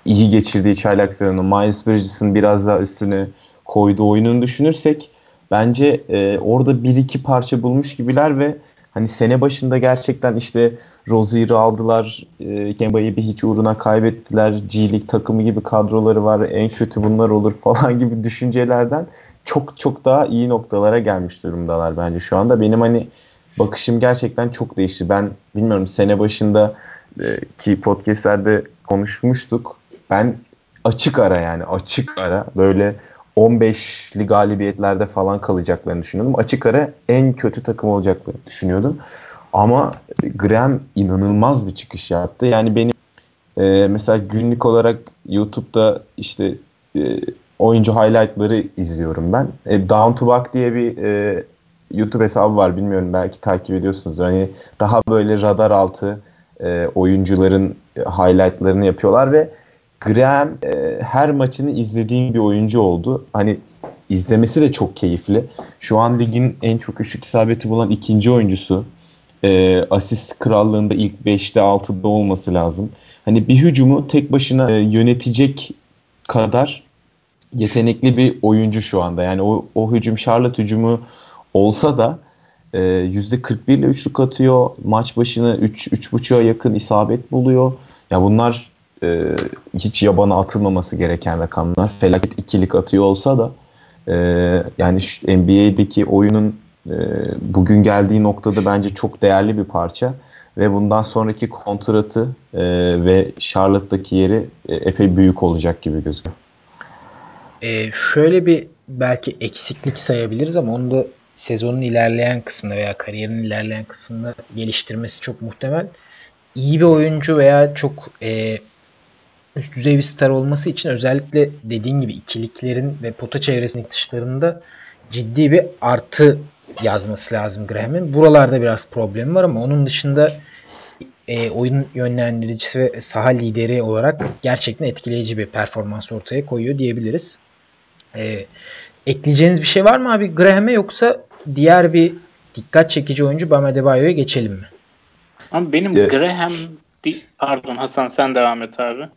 iyi geçirdiği çaylaklarını, Miles Bridges'ın biraz daha üstüne koyduğu oyununu düşünürsek bence e, orada bir iki parça bulmuş gibiler ve hani sene başında gerçekten işte Rozier'i aldılar. E, Kemba'yı bir hiç uğruna kaybettiler. G League takımı gibi kadroları var. En kötü bunlar olur falan gibi düşüncelerden çok çok daha iyi noktalara gelmiş durumdalar bence şu anda. Benim hani bakışım gerçekten çok değişti. Ben bilmiyorum sene başında e, ki podcastlerde konuşmuştuk. Ben açık ara yani açık ara böyle 15'li galibiyetlerde falan kalacaklarını düşünüyordum. Açık ara en kötü takım olacaklarını düşünüyordum. Ama Graham inanılmaz bir çıkış yaptı. Yani benim e, mesela günlük olarak YouTube'da işte e, oyuncu highlightları izliyorum ben. E, Down to Buck diye bir e, YouTube hesabı var bilmiyorum belki takip ediyorsunuz. Hani daha böyle radar altı e, oyuncuların highlightlarını yapıyorlar ve Graham e, her maçını izlediğim bir oyuncu oldu. Hani izlemesi de çok keyifli. Şu an ligin en çok üçlük isabeti bulan ikinci oyuncusu. E, asist krallığında ilk 5'te 6'da olması lazım. Hani bir hücumu tek başına e, yönetecek kadar yetenekli bir oyuncu şu anda. Yani o, o hücum Charlotte hücumu olsa da e, %41 ile üçlük atıyor. Maç başına 3 3.5'a yakın isabet buluyor. Ya bunlar e, hiç yabana atılmaması gereken rakamlar. Felaket ikilik atıyor olsa da e, yani NBA'deki oyunun e, bugün geldiği noktada bence çok değerli bir parça ve bundan sonraki kontratı e, ve Charlotte'daki yeri e, epey büyük olacak gibi gözüküyor. E, şöyle bir belki eksiklik sayabiliriz ama onu da sezonun ilerleyen kısmında veya kariyerin ilerleyen kısmında geliştirmesi çok muhtemel. İyi bir oyuncu veya çok e, üst düzey bir star olması için özellikle dediğin gibi ikiliklerin ve pota çevresindeki dışlarında ciddi bir artı yazması lazım Graham'in. Buralarda biraz problem var ama onun dışında e, oyun yönlendiricisi ve saha lideri olarak gerçekten etkileyici bir performans ortaya koyuyor diyebiliriz. E, ekleyeceğiniz bir şey var mı abi Graham'e yoksa diğer bir dikkat çekici oyuncu Bam Adebayo'ya geçelim mi? Abi benim evet. Graham pardon Hasan sen devam et abi.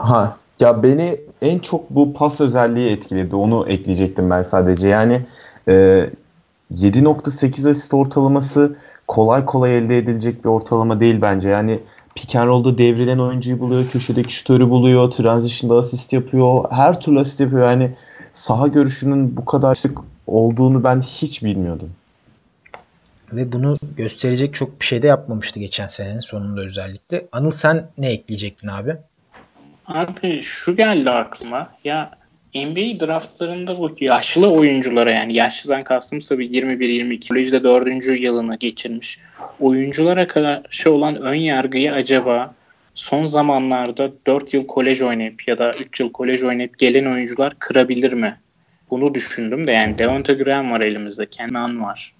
Ha ya beni en çok bu pas özelliği etkiledi. Onu ekleyecektim ben sadece. Yani e, 7.8 asist ortalaması kolay kolay elde edilecek bir ortalama değil bence. Yani pick and roll'da devrilen oyuncuyu buluyor, köşedeki şutörü buluyor, transition'da asist yapıyor, her türlü asist yapıyor. Yani saha görüşünün bu kadar sık olduğunu ben hiç bilmiyordum. Ve bunu gösterecek çok bir şey de yapmamıştı geçen senenin sonunda özellikle. Anıl sen ne ekleyecektin abi? Abi şu geldi aklıma. Ya NBA draftlarında bu yaşlı oyunculara yani yaşlıdan kastım tabii 21-22 kolejde 4. yılını geçirmiş oyunculara karşı olan ön yargıyı acaba son zamanlarda 4 yıl kolej oynayıp ya da 3 yıl kolej oynayıp gelen oyuncular kırabilir mi? Bunu düşündüm de yani Devonta Graham var elimizde, Kenan var,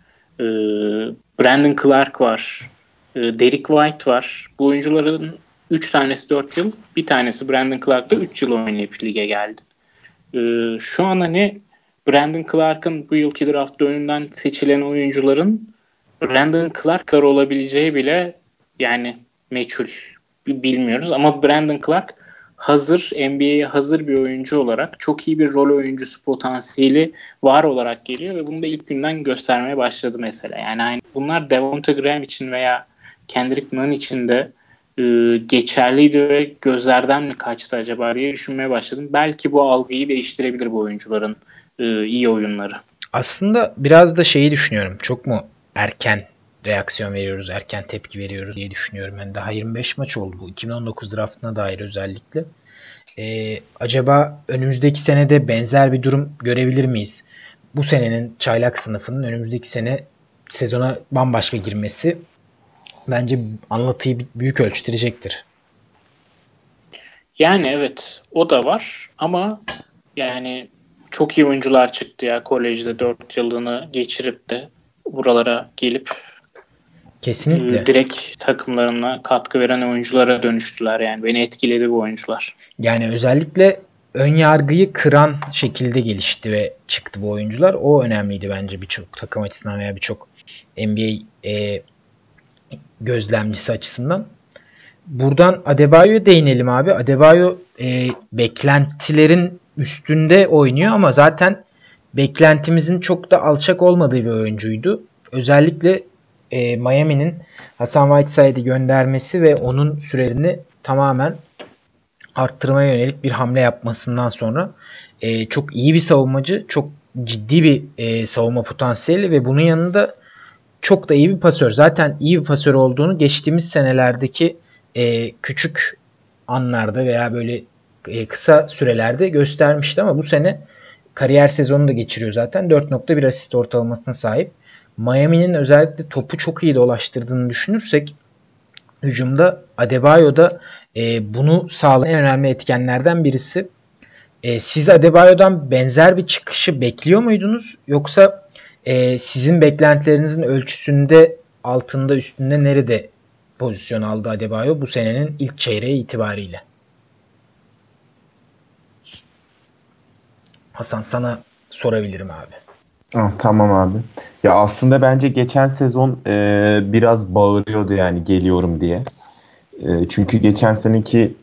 Brandon Clark var, Derek White var. Bu oyuncuların 3 tanesi 4 yıl, bir tanesi Brandon Clark da 3 yıl oynayıp lige geldi. E, şu an hani Brandon Clark'ın bu yılki draft önünden seçilen oyuncuların Brandon Clark'lar olabileceği bile yani meçhul bilmiyoruz ama Brandon Clark hazır NBA'ye hazır bir oyuncu olarak çok iyi bir rol oyuncusu potansiyeli var olarak geliyor ve bunu da ilk günden göstermeye başladı mesela. Yani aynı bunlar Devonta Graham için veya Kendrick Nunn için de e, geçerliydi ve gözlerden mi kaçtı acaba diye düşünmeye başladım. Belki bu algıyı değiştirebilir bu oyuncuların e, iyi oyunları. Aslında biraz da şeyi düşünüyorum. Çok mu erken reaksiyon veriyoruz, erken tepki veriyoruz diye düşünüyorum. Yani daha 25 maç oldu bu. 2019 draftına dair özellikle. Ee, acaba önümüzdeki senede benzer bir durum görebilir miyiz? Bu senenin çaylak sınıfının önümüzdeki sene sezona bambaşka girmesi bence anlatıyı büyük ölçtürecektir. Yani evet o da var ama yani çok iyi oyuncular çıktı ya kolejde 4 yılını geçirip de buralara gelip Kesinlikle. E, direkt takımlarına katkı veren oyunculara dönüştüler yani. Beni etkiledi bu oyuncular. Yani özellikle ön yargıyı kıran şekilde gelişti ve çıktı bu oyuncular. O önemliydi bence birçok takım açısından veya birçok NBA e, gözlemcisi açısından. Buradan Adebayo'ya değinelim abi. Adebayo e, beklentilerin üstünde oynuyor ama zaten beklentimizin çok da alçak olmadığı bir oyuncuydu. Özellikle e, Miami'nin Hasan Whiteside'i göndermesi ve onun sürelerini tamamen arttırmaya yönelik bir hamle yapmasından sonra e, çok iyi bir savunmacı, çok ciddi bir e, savunma potansiyeli ve bunun yanında çok da iyi bir pasör. Zaten iyi bir pasör olduğunu geçtiğimiz senelerdeki e, küçük anlarda veya böyle e, kısa sürelerde göstermişti ama bu sene kariyer sezonu da geçiriyor zaten. 4.1 asist ortalamasına sahip. Miami'nin özellikle topu çok iyi dolaştırdığını düşünürsek hücumda Adebayo'da e, bunu sağlayan en önemli etkenlerden birisi. E, siz Adebayo'dan benzer bir çıkışı bekliyor muydunuz? Yoksa e, sizin beklentilerinizin ölçüsünde altında üstünde nerede pozisyon aldı Adebayo bu senenin ilk çeyreği itibariyle? Hasan sana sorabilirim abi. Ah, tamam abi. Ya aslında bence geçen sezon e, biraz bağırıyordu yani geliyorum diye. E, çünkü geçen seneki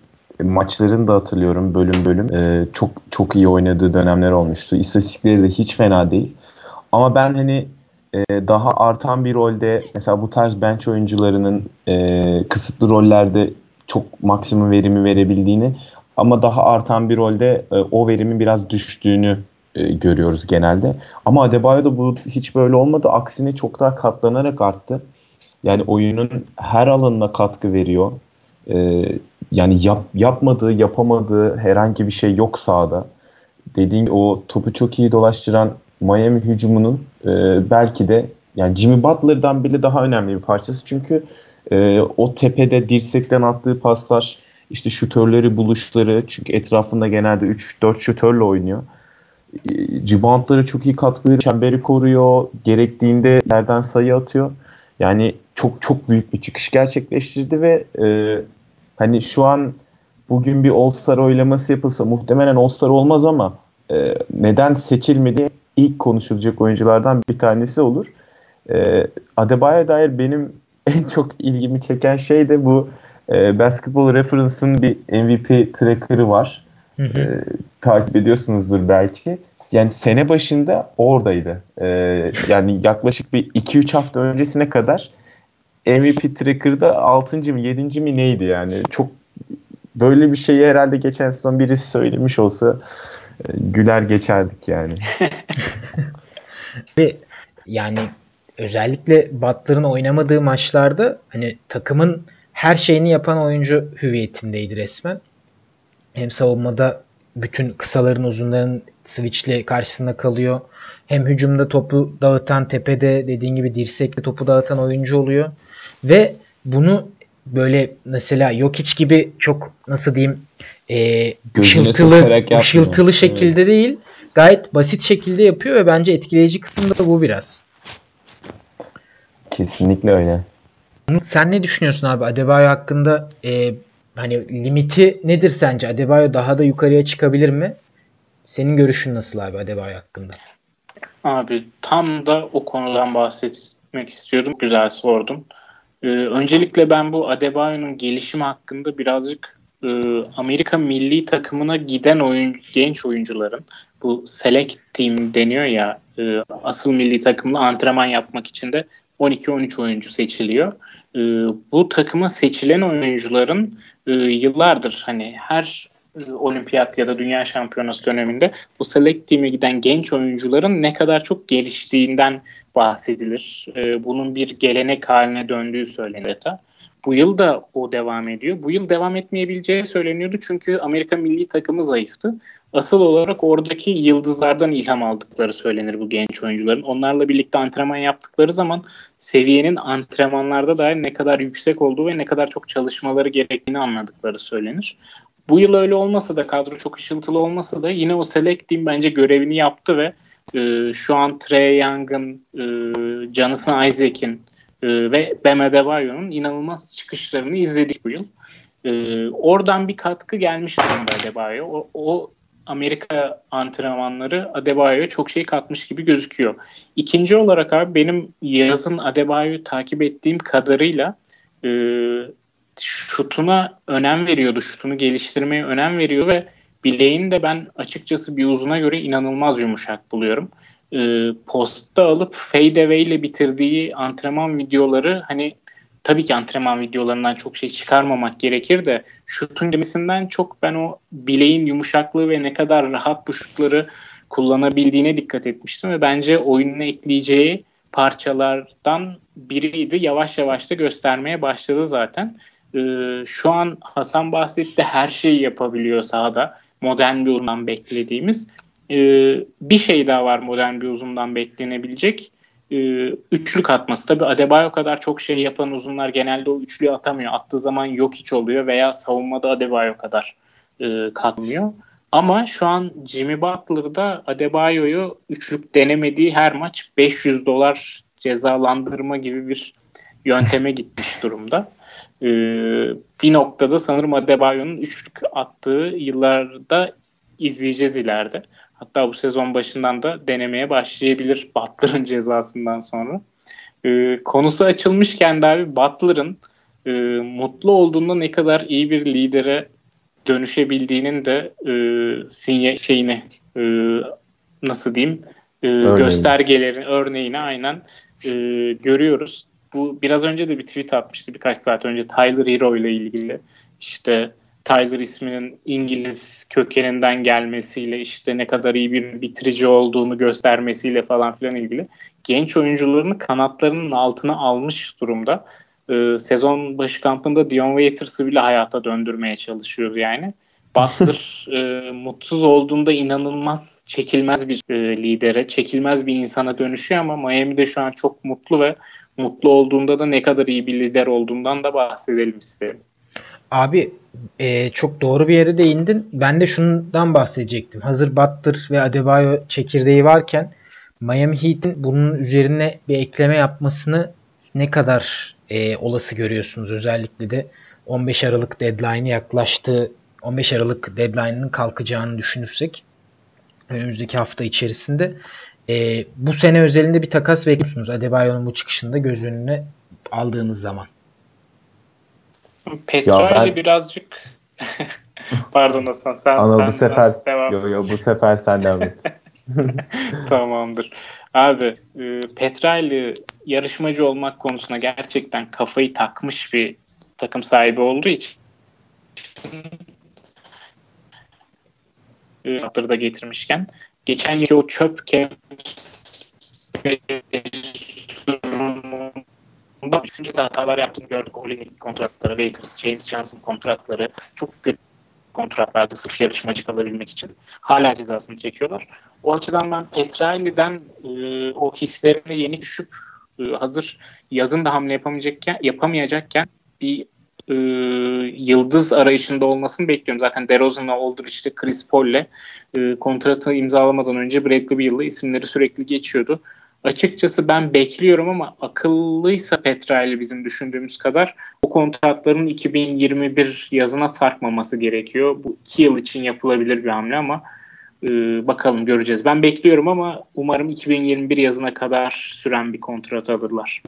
maçlarını da hatırlıyorum bölüm bölüm. E, çok çok iyi oynadığı dönemler olmuştu. İstatistikleri de hiç fena değil. Ama ben hani e, daha artan bir rolde mesela bu tarz bench oyuncularının e, kısıtlı rollerde çok maksimum verimi verebildiğini ama daha artan bir rolde e, o verimin biraz düştüğünü e, görüyoruz genelde. Ama Adebayo'da bu hiç böyle olmadı. Aksine çok daha katlanarak arttı. Yani oyunun her alanına katkı veriyor. E, yani yap, yapmadığı, yapamadığı herhangi bir şey yok sahada. Dediğim o topu çok iyi dolaştıran Miami hücumunun e, belki de yani Jimmy Butler'dan bile daha önemli bir parçası. Çünkü e, o tepede dirsekten attığı paslar, işte şutörleri buluşları çünkü etrafında genelde 3-4 şutörle oynuyor. Reboundları çok iyi katkı veriyor. Çemberi koruyor. Gerektiğinde yerden sayı atıyor. Yani çok çok büyük bir çıkış gerçekleştirdi ve e, hani şu an bugün bir All-Star oylaması yapılsa muhtemelen All-Star olmaz ama e, neden seçilmedi ilk konuşulacak oyunculardan bir tanesi olur. E, Adebayo'ya dair benim en çok ilgimi çeken şey de bu e, Basketball Reference'ın bir MVP tracker'ı var. Hı hı. E, takip ediyorsunuzdur belki. Yani sene başında oradaydı. E, yani yaklaşık bir 2-3 hafta öncesine kadar MVP Tracker'da 6. mı 7. mi neydi yani. Çok böyle bir şeyi herhalde geçen sezon birisi söylemiş olsa güler geçerdik yani. Ve yani özellikle Butler'ın oynamadığı maçlarda hani takımın her şeyini yapan oyuncu hüviyetindeydi resmen. Hem savunmada bütün kısaların uzunların switchle karşısında kalıyor. Hem hücumda topu dağıtan tepede dediğin gibi dirsekle topu dağıtan oyuncu oluyor. Ve bunu böyle mesela yok hiç gibi çok nasıl diyeyim e, ışıltılı, ışıltılı şekilde değil gayet basit şekilde yapıyor ve bence etkileyici kısım da bu biraz. Kesinlikle öyle. Sen ne düşünüyorsun abi Adebayo hakkında? E, hani limiti nedir sence? Adebayo daha da yukarıya çıkabilir mi? Senin görüşün nasıl abi Adebayo hakkında? Abi tam da o konudan bahsetmek istiyordum. Güzel sordun. Ee, öncelikle ben bu Adebayo'nun gelişimi hakkında birazcık e, Amerika milli takımına giden oyun, genç oyuncuların bu select team deniyor ya e, asıl milli takımla antrenman yapmak için de 12-13 oyuncu seçiliyor. E, bu takıma seçilen oyuncuların e, yıllardır hani her e, olimpiyat ya da dünya şampiyonası döneminde bu select team'e giden genç oyuncuların ne kadar çok geliştiğinden bahsedilir. E, bunun bir gelenek haline döndüğü söylenir. Bu yıl da o devam ediyor. Bu yıl devam etmeyebileceği söyleniyordu çünkü Amerika milli takımı zayıftı. Asıl olarak oradaki yıldızlardan ilham aldıkları söylenir bu genç oyuncuların. Onlarla birlikte antrenman yaptıkları zaman seviyenin antrenmanlarda dair ne kadar yüksek olduğu ve ne kadar çok çalışmaları gerektiğini anladıkları söylenir. Bu yıl öyle olmasa da kadro çok ışıltılı olmasa da yine o select team bence görevini yaptı ve e, şu an Trey Young'ın, e, Jonathan Isaac'in e, ve Bam Adebayo'nun inanılmaz çıkışlarını izledik bu yıl. E, oradan bir katkı gelmiş durumda Adebayo. O, o Amerika antrenmanları Adebayo'ya çok şey katmış gibi gözüküyor. İkinci olarak abi benim yazın Adebayo'yu takip ettiğim kadarıyla e, şutuna önem veriyordu. Şutunu geliştirmeye önem veriyor ve bileğini de ben açıkçası bir uzuna göre inanılmaz yumuşak buluyorum. E, postta alıp fade away ile bitirdiği antrenman videoları hani tabii ki antrenman videolarından çok şey çıkarmamak gerekir de şutun gemisinden çok ben o bileğin yumuşaklığı ve ne kadar rahat bu şutları kullanabildiğine dikkat etmiştim ve bence oyununa ekleyeceği parçalardan biriydi. Yavaş yavaş da göstermeye başladı zaten. Ee, şu an Hasan bahsetti her şeyi yapabiliyor sahada. Modern bir uzundan beklediğimiz. Ee, bir şey daha var modern bir uzundan beklenebilecek. Ee, üçlük atması. Tabi Adebayo kadar çok şey yapan uzunlar genelde o üçlüyü atamıyor. Attığı zaman yok hiç oluyor veya savunmada Adebayo kadar e, katmıyor. Ama şu an Jimmy Butler'da Adebayo'yu üçlük denemediği her maç 500 dolar cezalandırma gibi bir yönteme gitmiş durumda. Ee, bir noktada sanırım Adebayo'nun üçlük attığı yıllarda izleyeceğiz ileride. Hatta bu sezon başından da denemeye başlayabilir Butler'ın cezasından sonra. Ee, konusu açılmışken de abi Butler'ın e, mutlu olduğunda ne kadar iyi bir lidere dönüşebildiğinin de e, sinye şeyini e, nasıl diyeyim e, göstergelerin örneğini aynen e, görüyoruz. Bu biraz önce de bir tweet atmıştı birkaç saat önce Tyler Hero ile ilgili. İşte Tyler isminin İngiliz kökeninden gelmesiyle işte ne kadar iyi bir bitirici olduğunu göstermesiyle falan filan ilgili. Genç oyuncularını kanatlarının altına almış durumda. Ee, sezon başı kampında Dion Waiters'ı bile hayata döndürmeye çalışıyor yani. Butler e, mutsuz olduğunda inanılmaz çekilmez bir e, lidere, çekilmez bir insana dönüşüyor ama Miami'de şu an çok mutlu ve mutlu olduğunda da ne kadar iyi bir lider olduğundan da bahsedelim isterim. Abi e, çok doğru bir yere değindin. Ben de şundan bahsedecektim. Hazır Butler ve Adebayo çekirdeği varken Miami Heat'in bunun üzerine bir ekleme yapmasını ne kadar e, olası görüyorsunuz? Özellikle de 15 Aralık deadline'ı yaklaştığı 15 Aralık deadline'ının kalkacağını düşünürsek önümüzdeki hafta içerisinde e, bu sene özelinde bir takas bekliyorsunuz Adebayo'nun bu çıkışında göz önüne aldığınız zaman. Petra'yı ben... birazcık pardon Hasan sen, Ama sen bu sefer devam. Yo, yo, bu sefer sen devam et. Tamamdır. Abi e, Petra'yla yarışmacı olmak konusunda gerçekten kafayı takmış bir takım sahibi olduğu için e, da getirmişken geçen yıl o çöp durumunda üçüncü de hatalar yaptığını gördük. Olinik kontratları, Waiters, James Johnson kontratları çok kötü kontratlarda sırf yarışmacı kalabilmek için. Hala cezasını çekiyorlar. O açıdan ben Petrali'den e, o hislerine yeni düşüp e, hazır yazın da hamle yapamayacakken, yapamayacakken bir e, yıldız arayışında olmasını bekliyorum. Zaten DeRozan'la Aldridge'de Chris Paul'le e, kontratı imzalamadan önce Bradley Beal'la isimleri sürekli geçiyordu. Açıkçası ben bekliyorum ama akıllıysa Petra'yla bizim düşündüğümüz kadar o kontratların 2021 yazına sarkmaması gerekiyor. Bu iki yıl için yapılabilir bir hamle ama e, bakalım göreceğiz. Ben bekliyorum ama umarım 2021 yazına kadar süren bir kontrat alırlar.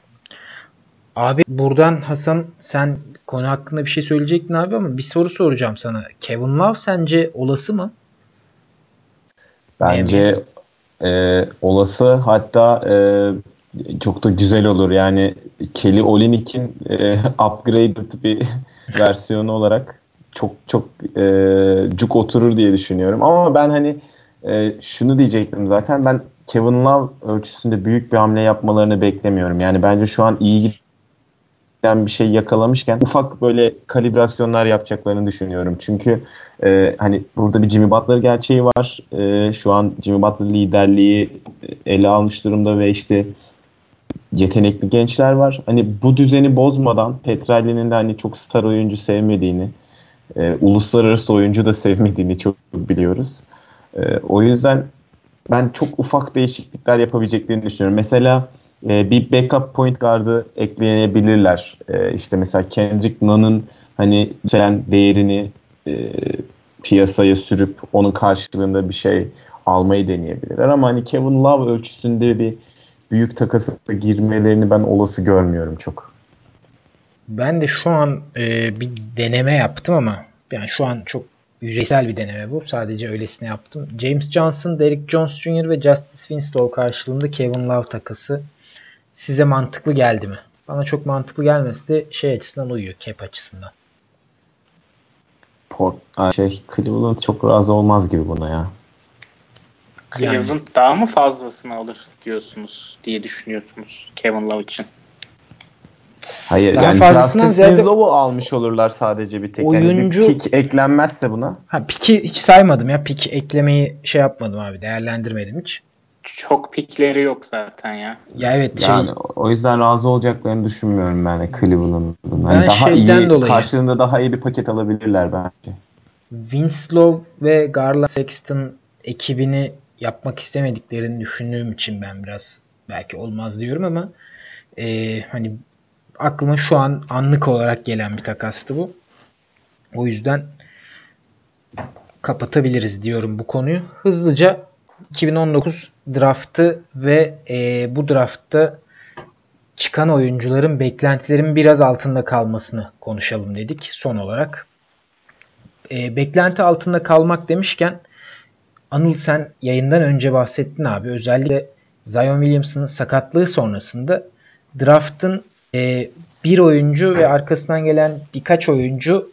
Abi buradan Hasan sen konu hakkında bir şey söyleyecektin abi ama bir soru soracağım sana. Kevin Love sence olası mı? Bence e, olası hatta e, çok da güzel olur. Yani Kelly Olynyk'in e, upgraded bir versiyonu olarak çok çok e, cuk oturur diye düşünüyorum. Ama ben hani e, şunu diyecektim zaten ben Kevin Love ölçüsünde büyük bir hamle yapmalarını beklemiyorum. Yani bence şu an iyi bir şey yakalamışken ufak böyle kalibrasyonlar yapacaklarını düşünüyorum. Çünkü e, hani burada bir Jimmy Butler gerçeği var. E, şu an Jimmy Butler liderliği ele almış durumda ve işte yetenekli gençler var. Hani bu düzeni bozmadan Petrali'nin de hani çok star oyuncu sevmediğini, e, uluslararası oyuncu da sevmediğini çok biliyoruz. E, o yüzden ben çok ufak değişiklikler yapabileceklerini düşünüyorum. Mesela e, bir backup point guard'ı ekleyebilirler. E, işte mesela Kendrick Nunn'ın hani yükselen değerini e, piyasaya sürüp onun karşılığında bir şey almayı deneyebilirler. Ama hani Kevin Love ölçüsünde bir büyük takası girmelerini ben olası görmüyorum çok. Ben de şu an e, bir deneme yaptım ama yani şu an çok yüzeysel bir deneme bu. Sadece öylesine yaptım. James Johnson, Derek Jones Jr. ve Justice Winslow karşılığında Kevin Love takası size mantıklı geldi mi? Bana çok mantıklı gelmesi de şey açısından uyuyor. Cap açısından. Port, şey Cleveland çok razı olmaz gibi buna ya. Cleveland yani. daha mı fazlasını alır diyorsunuz diye düşünüyorsunuz Kevin Love için? Hayır daha yani fazlasından ziyade almış olurlar sadece bir tek. Oyuncu yani bir pik eklenmezse buna. Ha piki hiç saymadım ya. Pik eklemeyi şey yapmadım abi. Değerlendirmedim hiç çok pikleri yok zaten ya. Ya evet şey. Yani o yüzden razı olacaklarını düşünmüyorum ben de Cleveland'ın. Yani daha iyi dolayı. karşılığında daha iyi bir paket alabilirler belki. Winslow ve Garland Sexton ekibini yapmak istemediklerini düşündüğüm için ben biraz belki olmaz diyorum ama e, hani aklıma şu an anlık olarak gelen bir takastı bu. O yüzden kapatabiliriz diyorum bu konuyu. Hızlıca 2019 draftı ve e, bu draftta çıkan oyuncuların beklentilerin biraz altında kalmasını konuşalım dedik son olarak. E, beklenti altında kalmak demişken Anıl sen yayından önce bahsettin abi. Özellikle Zion Williamson'ın sakatlığı sonrasında draftın e, bir oyuncu ve arkasından gelen birkaç oyuncu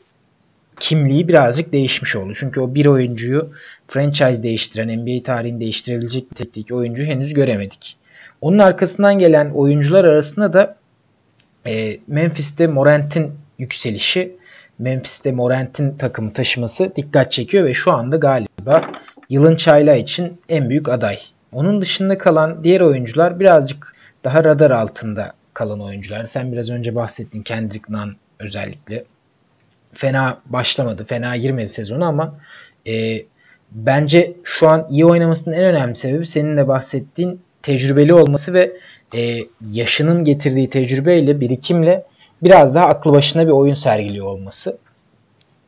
kimliği birazcık değişmiş oldu. Çünkü o bir oyuncuyu franchise değiştiren, NBA tarihini değiştirebilecek bir teknik oyuncu henüz göremedik. Onun arkasından gelen oyuncular arasında da e, Memphis'te Morant'in yükselişi, Memphis'te Morant'in takımı taşıması dikkat çekiyor ve şu anda galiba yılın çaylağı için en büyük aday. Onun dışında kalan diğer oyuncular birazcık daha radar altında kalan oyuncular. Sen biraz önce bahsettin Kendrick Nunn özellikle fena başlamadı. Fena girmedi sezonu ama e, bence şu an iyi oynamasının en önemli sebebi senin de bahsettiğin tecrübeli olması ve e, yaşının getirdiği tecrübeyle, birikimle biraz daha aklı başına bir oyun sergiliyor olması.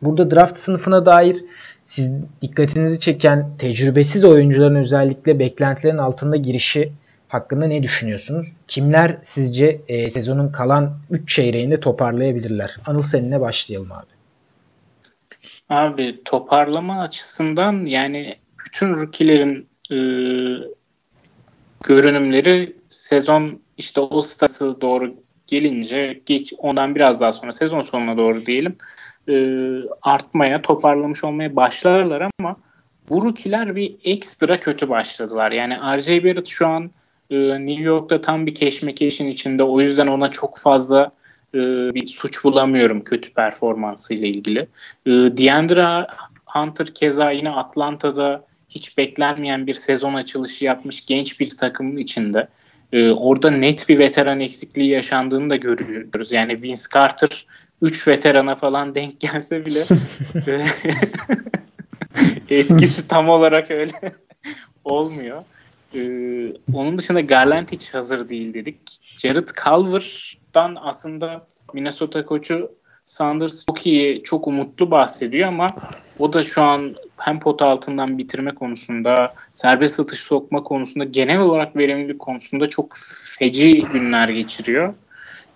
Burada draft sınıfına dair siz dikkatinizi çeken tecrübesiz oyuncuların özellikle beklentilerin altında girişi hakkında ne düşünüyorsunuz? Kimler sizce e, sezonun kalan 3 çeyreğinde toparlayabilirler? Anıl seninle başlayalım abi. Abi toparlama açısından yani bütün rookie'lerin e, görünümleri sezon işte o stası doğru gelince geç ondan biraz daha sonra sezon sonuna doğru diyelim e, artmaya toparlamış olmaya başlarlar ama bu rookie'ler bir ekstra kötü başladılar. Yani RJ Barrett şu an e, New York'ta tam bir keşmekeşin içinde o yüzden ona çok fazla e, bir suç bulamıyorum kötü performansıyla ilgili. E, Deandre Hunter keza yine Atlanta'da hiç beklenmeyen bir sezon açılışı yapmış genç bir takımın içinde. e, orada net bir veteran eksikliği yaşandığını da görüyoruz. Yani Vince Carter 3 veterana falan denk gelse bile etkisi tam olarak öyle olmuyor. Ee, onun dışında Garland hiç hazır değil dedik. Jared Culver'dan aslında Minnesota koçu Sanders çok iyi, çok umutlu bahsediyor ama o da şu an hem pot altından bitirme konusunda, serbest atış sokma konusunda, genel olarak verimlilik konusunda çok feci günler geçiriyor.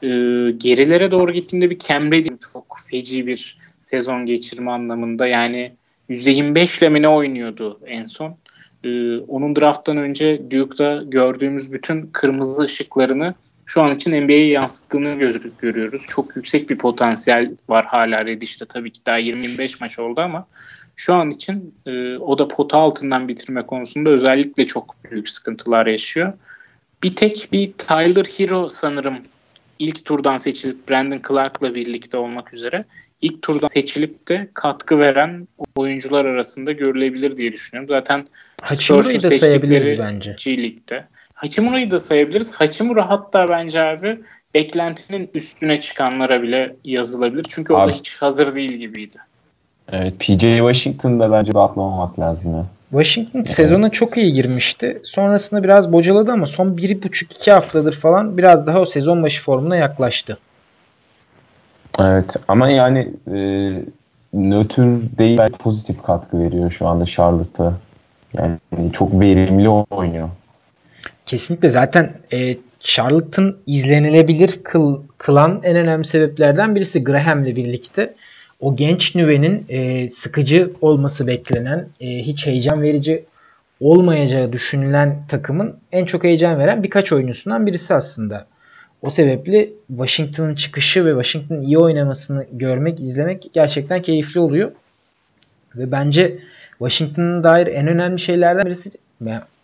Ee, gerilere doğru gittiğimde bir Cam Reddish çok feci bir sezon geçirme anlamında. Yani %25 ile mi ne oynuyordu en son? Ee, onun drafttan önce Duke'da gördüğümüz bütün kırmızı ışıklarını şu an için NBA'ye yansıttığını görüyoruz. Çok yüksek bir potansiyel var hala Reddish'te. Tabii ki daha 25 maç oldu ama şu an için e, o da pota altından bitirme konusunda özellikle çok büyük sıkıntılar yaşıyor. Bir tek bir Tyler Hero sanırım ilk turdan seçilip Brandon Clark'la birlikte olmak üzere ilk turdan seçilip de katkı veren oyuncular arasında görülebilir diye düşünüyorum. Zaten Hachimura'yı da sayabiliriz bence. G League'de. Hachimura'yı da sayabiliriz. Hachimura hatta bence abi beklentinin üstüne çıkanlara bile yazılabilir. Çünkü abi, o da hiç hazır değil gibiydi. Evet PJ Washington'da bence de atlamamak lazım ya. Washington evet. sezona çok iyi girmişti. Sonrasında biraz bocaladı ama son 1,5-2 haftadır falan biraz daha o sezon başı formuna yaklaştı. Evet ama yani e, nötr değil pozitif katkı veriyor şu anda Charlotte'a. Yani çok verimli oynuyor. Kesinlikle zaten e, Charlotte'ın izlenilebilir kıl, kılan en önemli sebeplerden birisi Graham'le birlikte o genç nüvenin e, sıkıcı olması beklenen, e, hiç heyecan verici olmayacağı düşünülen takımın en çok heyecan veren birkaç oyuncusundan birisi aslında. O sebeple Washington'ın çıkışı ve Washington'ın iyi oynamasını görmek, izlemek gerçekten keyifli oluyor. Ve bence Washington'ın dair en önemli şeylerden birisi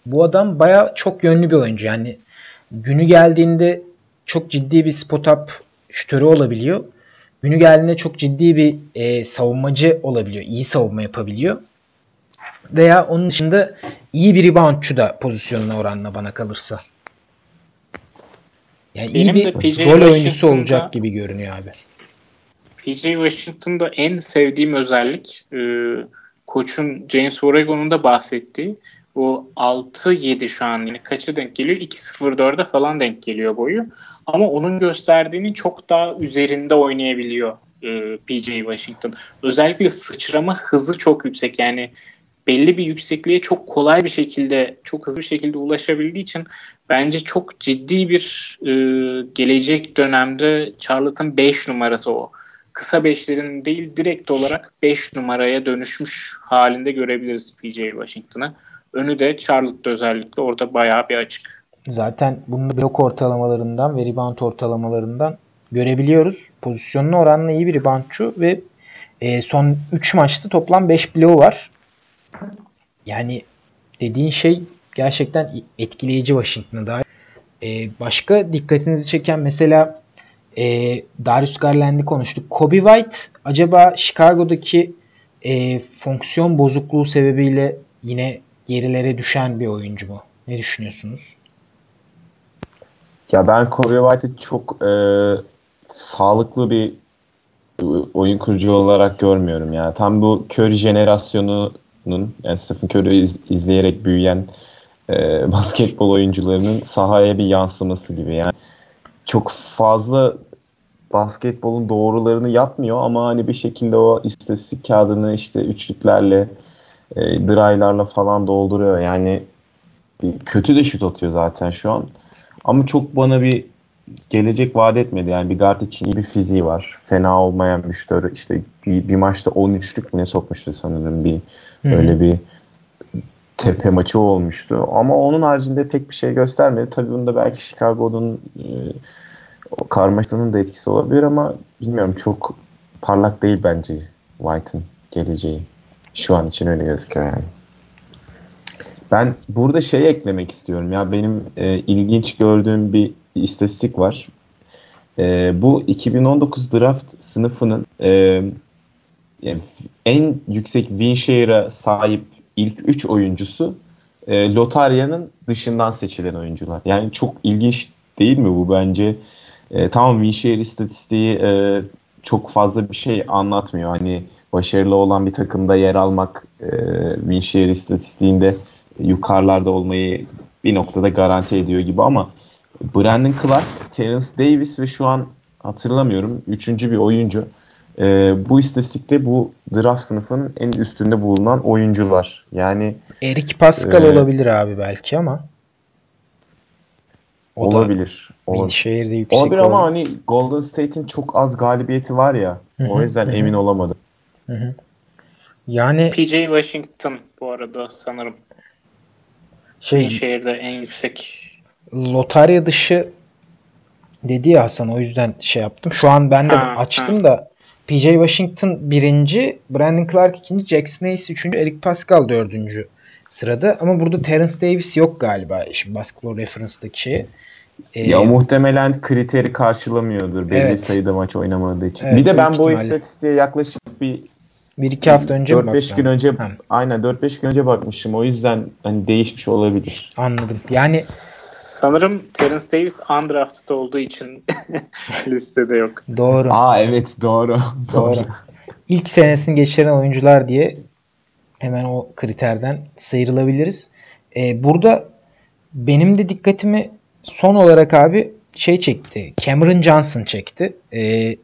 bu adam baya çok yönlü bir oyuncu. Yani günü geldiğinde çok ciddi bir spot up şütörü olabiliyor. Günü geldiğinde çok ciddi bir e, savunmacı olabiliyor. İyi savunma yapabiliyor. Veya onun dışında iyi bir reboundçu da pozisyonuna oranla bana kalırsa. Yani Benim iyi bir PJ rol oyuncusu olacak gibi görünüyor abi. PJ Washington'da en sevdiğim özellik e, koçun James Oregon'un da bahsettiği bu 6-7 şu an yine kaça denk geliyor? 2-0-4'e falan denk geliyor boyu. Ama onun gösterdiğinin çok daha üzerinde oynayabiliyor e, PJ Washington. Özellikle sıçrama hızı çok yüksek. Yani belli bir yüksekliğe çok kolay bir şekilde, çok hızlı bir şekilde ulaşabildiği için bence çok ciddi bir e, gelecek dönemde Charlotte'ın 5 numarası o. Kısa beşlerin değil direkt olarak 5 numaraya dönüşmüş halinde görebiliriz PJ Washington'ı. Önü de Charlotte'da özellikle orada bayağı bir açık. Zaten bunu blok ortalamalarından ve rebound ortalamalarından görebiliyoruz. Pozisyonlu oranla iyi bir reboundçu ve e, son 3 maçta toplam 5 bloğu var. Yani dediğin şey gerçekten etkileyici Washington'a dair. E, başka dikkatinizi çeken mesela e, Darius Garland'i konuştuk. Kobe White acaba Chicago'daki e, fonksiyon bozukluğu sebebiyle yine gerilere düşen bir oyuncu mu? Ne düşünüyorsunuz? Ya ben Kobe White'ı çok e, sağlıklı bir oyun kurucu olarak görmüyorum ya. Tam bu Curry jenerasyonunun yani Stephen Curry iz, izleyerek büyüyen e, basketbol oyuncularının sahaya bir yansıması gibi yani. Çok fazla basketbolun doğrularını yapmıyor ama hani bir şekilde o istatistik kağıdını işte üçlüklerle e, dry'larla falan dolduruyor. Yani kötü de şut atıyor zaten şu an. Ama çok bana bir gelecek vaat etmedi. Yani bir guard için iyi bir fiziği var. Fena olmayan bir şutör. İşte bir, bir maçta 13'lük ne sokmuştu sanırım. Bir Hı-hı. öyle bir tepe maçı olmuştu. Ama onun haricinde pek bir şey göstermedi. Tabii bunda belki Chicago'nun e, karmaşasının da etkisi olabilir ama bilmiyorum çok parlak değil bence White'ın geleceği. Şu an için öyle gözüküyor yani. Ben burada şey eklemek istiyorum. Ya benim e, ilginç gördüğüm bir istatistik var. E, bu 2019 draft sınıfının e, yani en yüksek win share'a sahip ilk 3 oyuncusu e, lotaryanın dışından seçilen oyuncular. Yani çok ilginç değil mi bu bence? E, tamam Winshare istatistiği e, çok fazla bir şey anlatmıyor. Hani başarılı olan bir takımda yer almak e, Winshare istatistiğinde yukarılarda olmayı bir noktada garanti ediyor gibi ama Brandon Clark, Terence Davis ve şu an hatırlamıyorum üçüncü bir oyuncu. E, bu istatistikte bu draft sınıfının en üstünde bulunan oyuncular. Yani Eric Pascal e, olabilir abi belki ama. O olabilir. olabilir. şehirde yüksek olabilir ama hani Golden State'in çok az galibiyeti var ya. Hı-hı, o yüzden hı-hı. emin olamadım. Hı-hı. Yani PJ Washington bu arada sanırım. Şey şehirde en yüksek lotarya dışı dedi ya Hasan o yüzden şey yaptım. Şu an ben de ha, açtım ha. da PJ Washington birinci, Brandon Clark ikinci, Jackson Hayes üçüncü, Eric Pascal dördüncü sırada. Ama burada Terence Davis yok galiba şimdi Basketball Reference'daki şey. Ee, ya muhtemelen kriteri karşılamıyordur belli evet. sayıda maç oynamadığı için. Evet, bir de ben bu istatistiğe yaklaşık bir bir iki hafta önce 4-5 gün önce ha. aynen 4-5 gün önce bakmışım. O yüzden hani değişmiş olabilir. Anladım. Yani sanırım Terence Davis undrafted olduğu için listede yok. Doğru. Aa evet doğru. Doğru. İlk senesini geçiren oyuncular diye hemen o kriterden sıyrılabiliriz. Ee, burada benim de dikkatimi son olarak abi şey çekti. Cameron Johnson çekti. Ee,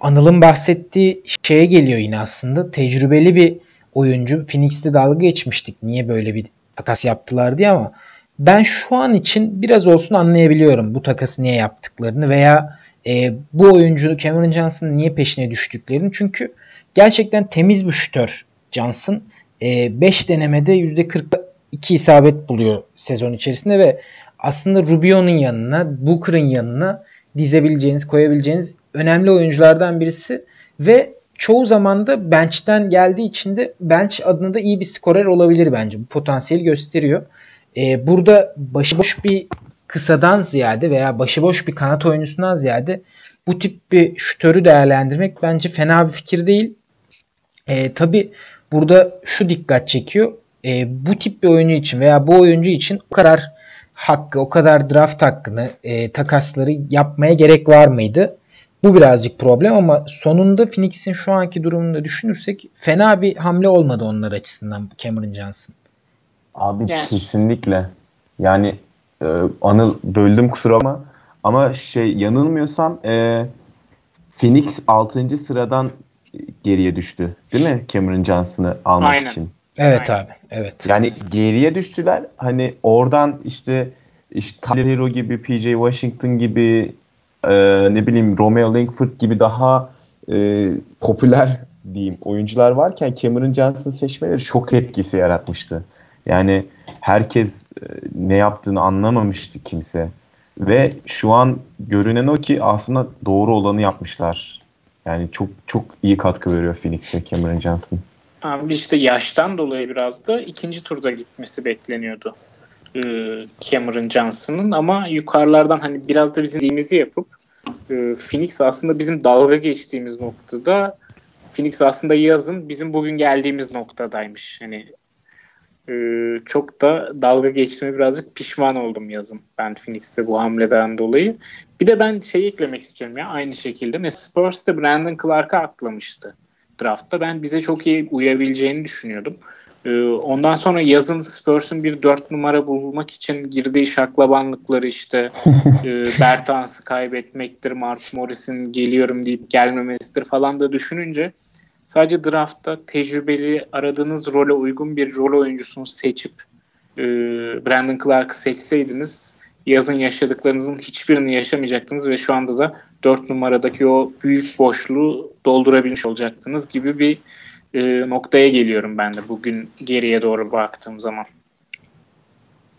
Anıl'ın bahsettiği şeye geliyor yine aslında. Tecrübeli bir oyuncu. Phoenix'te dalga geçmiştik. Niye böyle bir takas yaptılar diye ama ben şu an için biraz olsun anlayabiliyorum bu takası niye yaptıklarını veya e, bu oyuncu Cameron Johnson'ın niye peşine düştüklerini. Çünkü gerçekten temiz bir şütör Johnson. 5 e, denemede %42 isabet buluyor sezon içerisinde ve aslında Rubio'nun yanına, Booker'ın yanına dizebileceğiniz, koyabileceğiniz önemli oyunculardan birisi ve çoğu zaman da bench'ten geldiği için de bench adına da iyi bir skorer olabilir bence. Bu potansiyeli gösteriyor. Ee, burada başıboş bir kısadan ziyade veya başıboş bir kanat oyuncusundan ziyade bu tip bir şütörü değerlendirmek bence fena bir fikir değil. Ee, Tabi burada şu dikkat çekiyor. Ee, bu tip bir oyuncu için veya bu oyuncu için o kadar hakkı, o kadar draft hakkını, e, takasları yapmaya gerek var mıydı? Bu birazcık problem ama sonunda Phoenix'in şu anki durumunu düşünürsek fena bir hamle olmadı onlar açısından Cameron Johnson. Abi yes. kesinlikle. Yani e, Anıl böldüm kusura ama ama şey yanılmıyorsam e, Phoenix 6. sıradan geriye düştü. Değil mi Cameron Johnson'ı almak Aynen. için? Evet Aynen. abi. Evet. Yani geriye düştüler. Hani oradan işte işte Tyler Hero gibi, PJ Washington gibi e, ne bileyim Romeo Langford gibi daha e, popüler diyeyim oyuncular varken Cameron Johnson seçmeleri çok etkisi yaratmıştı. Yani herkes e, ne yaptığını anlamamıştı kimse. Ve şu an görünen o ki aslında doğru olanı yapmışlar. Yani çok çok iyi katkı veriyor Phoenix'e Cameron Johnson. Abi işte yaştan dolayı biraz da ikinci turda gitmesi bekleniyordu. E, Cameron Johnson'ın ama yukarılardan hani biraz da bizim dediğimizi yapıp e, Phoenix aslında bizim dalga geçtiğimiz noktada Phoenix aslında yazın bizim bugün geldiğimiz noktadaymış. Hani e, çok da dalga geçtiğime birazcık pişman oldum yazın ben Phoenix'te bu hamleden dolayı. Bir de ben şey eklemek istiyorum ya aynı şekilde. Mesela Spurs de Brandon Clark'a aklamıştı draftta. Ben bize çok iyi uyabileceğini düşünüyordum. Ee, ondan sonra yazın Spurs'un bir dört numara bulmak için girdiği şaklabanlıkları işte e, Bertans'ı kaybetmektir, Mark Morris'in geliyorum deyip gelmemesidir falan da düşününce sadece draftta tecrübeli aradığınız role uygun bir rol oyuncusunu seçip e, Brandon Clark'ı seçseydiniz yazın yaşadıklarınızın hiçbirini yaşamayacaktınız ve şu anda da 4 numaradaki o büyük boşluğu doldurabilmiş olacaktınız gibi bir e, noktaya geliyorum ben de bugün geriye doğru baktığım zaman.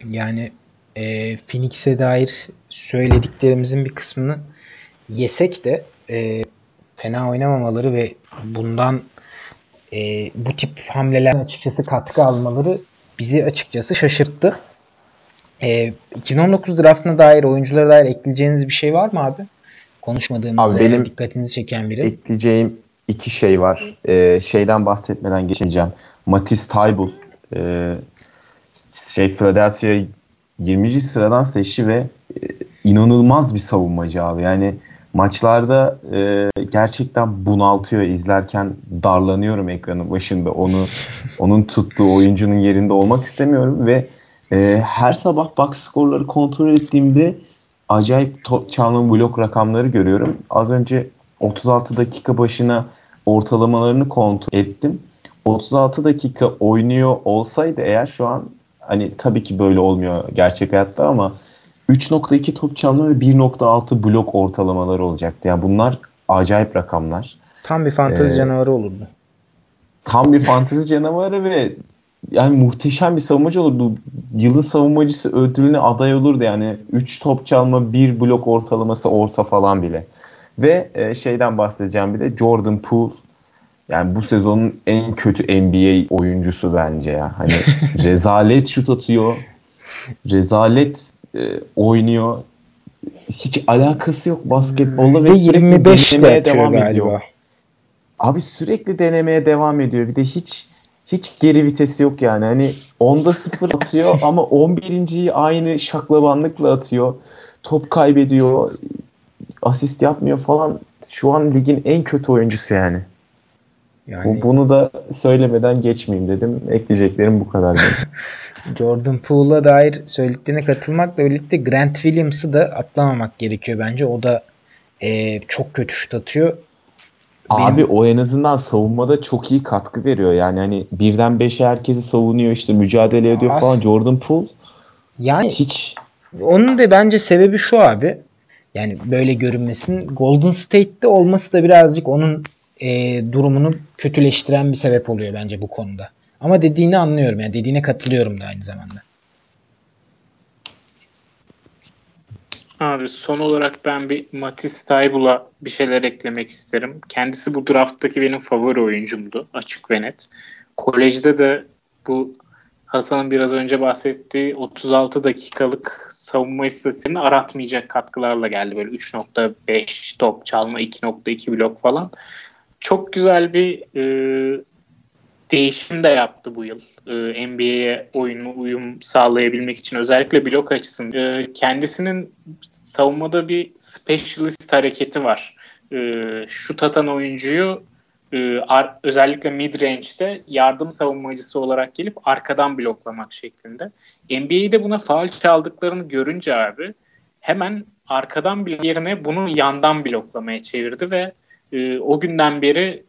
Yani e, Phoenix'e dair söylediklerimizin bir kısmını yesek de e, fena oynamamaları ve bundan e, bu tip hamleler açıkçası katkı almaları bizi açıkçası şaşırttı. E, 2019 draftına dair oyunculara dair ekleyeceğiniz bir şey var mı abi? Konuşmadığınız abi benim dikkatinizi çeken biri. Ekleyeceğim iki şey var. Ee, şeyden bahsetmeden geçmeyeceğim. Matisse Taybul. Ee, şey Philadelphia 20. sıradan seçti ve e, inanılmaz bir savunmacı abi. Yani maçlarda e, gerçekten bunaltıyor izlerken darlanıyorum ekranın başında onu onun tuttuğu oyuncunun yerinde olmak istemiyorum ve e, her sabah box skorları kontrol ettiğimde acayip top çalma blok rakamları görüyorum. Az önce 36 dakika başına ortalamalarını kontrol ettim. 36 dakika oynuyor olsaydı eğer şu an hani tabii ki böyle olmuyor gerçek hayatta ama 3.2 top çalma ve 1.6 blok ortalamaları olacaktı. Yani bunlar acayip rakamlar. Tam bir fantezi ee, canavarı olurdu. Tam bir fantezi canavarı ve yani muhteşem bir savunmacı olurdu. Yılın savunmacısı ödülüne aday olurdu yani. 3 top çalma, 1 blok ortalaması orta falan bile. Ve e, şeyden bahsedeceğim bir de Jordan Poole yani bu sezonun en kötü NBA oyuncusu bence ya. Hani rezalet şut atıyor. Rezalet e, oynuyor. Hiç alakası yok basketbolla ve, ve 25 denemeye devam galiba. ediyor. Abi sürekli denemeye devam ediyor. Bir de hiç hiç geri vitesi yok yani. Hani onda sıfır atıyor ama 11.yi aynı şaklabanlıkla atıyor. Top kaybediyor. Asist yapmıyor falan. Şu an ligin en kötü oyuncusu yani. Yani... Bu, bunu da söylemeden geçmeyeyim dedim. Ekleyeceklerim bu kadar. Jordan Poole'a dair söylediklerine katılmakla birlikte Grant Williams'ı da atlamamak gerekiyor bence. O da e, çok kötü şut atıyor. Abi Benim... o en azından savunmada çok iyi katkı veriyor. Yani hani birden beşe herkesi savunuyor işte mücadele ediyor As... falan. Jordan Poole yani hiç onun da bence sebebi şu abi. Yani böyle görünmesinin Golden State'te olması da birazcık onun e, durumunu kötüleştiren bir sebep oluyor bence bu konuda. Ama dediğini anlıyorum yani dediğine katılıyorum da aynı zamanda. Abi son olarak ben bir Matisse Taybul'a bir şeyler eklemek isterim. Kendisi bu drafttaki benim favori oyuncumdu açık ve net. Kolejde de bu Hasan'ın biraz önce bahsettiği 36 dakikalık savunma istatistiğini aratmayacak katkılarla geldi. Böyle 3.5 top çalma, 2.2 blok falan. Çok güzel bir e, değişim de yaptı bu yıl. E, NBA'ye oyunu uyum sağlayabilmek için özellikle blok açısından. E, kendisinin savunmada bir specialist hareketi var. E, şut atan oyuncuyu e, ar, özellikle mid range'de yardım savunmacısı olarak gelip arkadan bloklamak şeklinde. NBA'de buna faal çaldıklarını görünce abi hemen arkadan blok yerine bunu yandan bloklamaya çevirdi ve e, o günden beri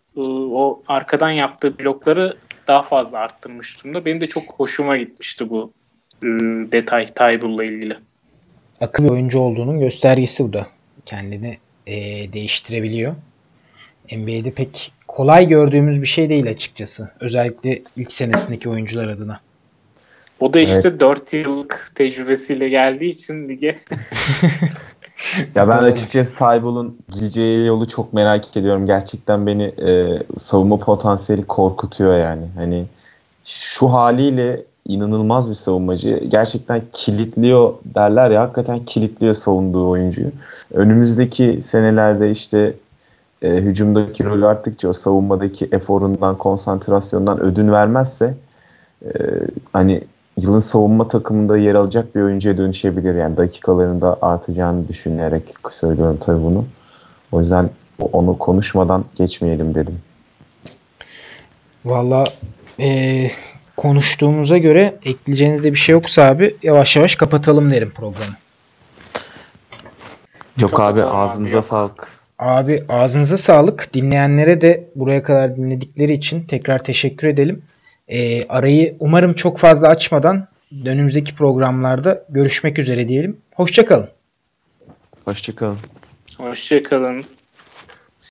o arkadan yaptığı blokları daha fazla arttırmış durumda. Benim de çok hoşuma gitmişti bu e, detay Taybul'la ilgili. Akıl bir oyuncu olduğunun göstergesi bu da. Kendini e, değiştirebiliyor. NBA'de pek kolay gördüğümüz bir şey değil açıkçası. Özellikle ilk senesindeki oyuncular adına. O da işte evet. 4 yıllık tecrübesiyle geldiği için lige ya ben açıkçası Taybul'un gideceği yolu çok merak ediyorum. Gerçekten beni e, savunma potansiyeli korkutuyor yani. Hani şu haliyle inanılmaz bir savunmacı. Gerçekten kilitliyor derler ya hakikaten kilitliyor savunduğu oyuncuyu. Önümüzdeki senelerde işte e, hücumdaki rol arttıkça o savunmadaki eforundan, konsantrasyondan ödün vermezse e, hani yılın savunma takımında yer alacak bir oyuncuya dönüşebilir. Yani dakikalarında artacağını düşünerek söylüyorum tabii bunu. O yüzden onu konuşmadan geçmeyelim dedim. Valla e, konuştuğumuza göre ekleyeceğiniz de bir şey yoksa abi yavaş yavaş kapatalım derim programı. Yok abi ağzınıza abi, sağlık. Abi ağzınıza sağlık. Dinleyenlere de buraya kadar dinledikleri için tekrar teşekkür edelim. E, arayı umarım çok fazla açmadan önümüzdeki programlarda görüşmek üzere diyelim. Hoşçakalın. Hoşçakalın. Hoşçakalın.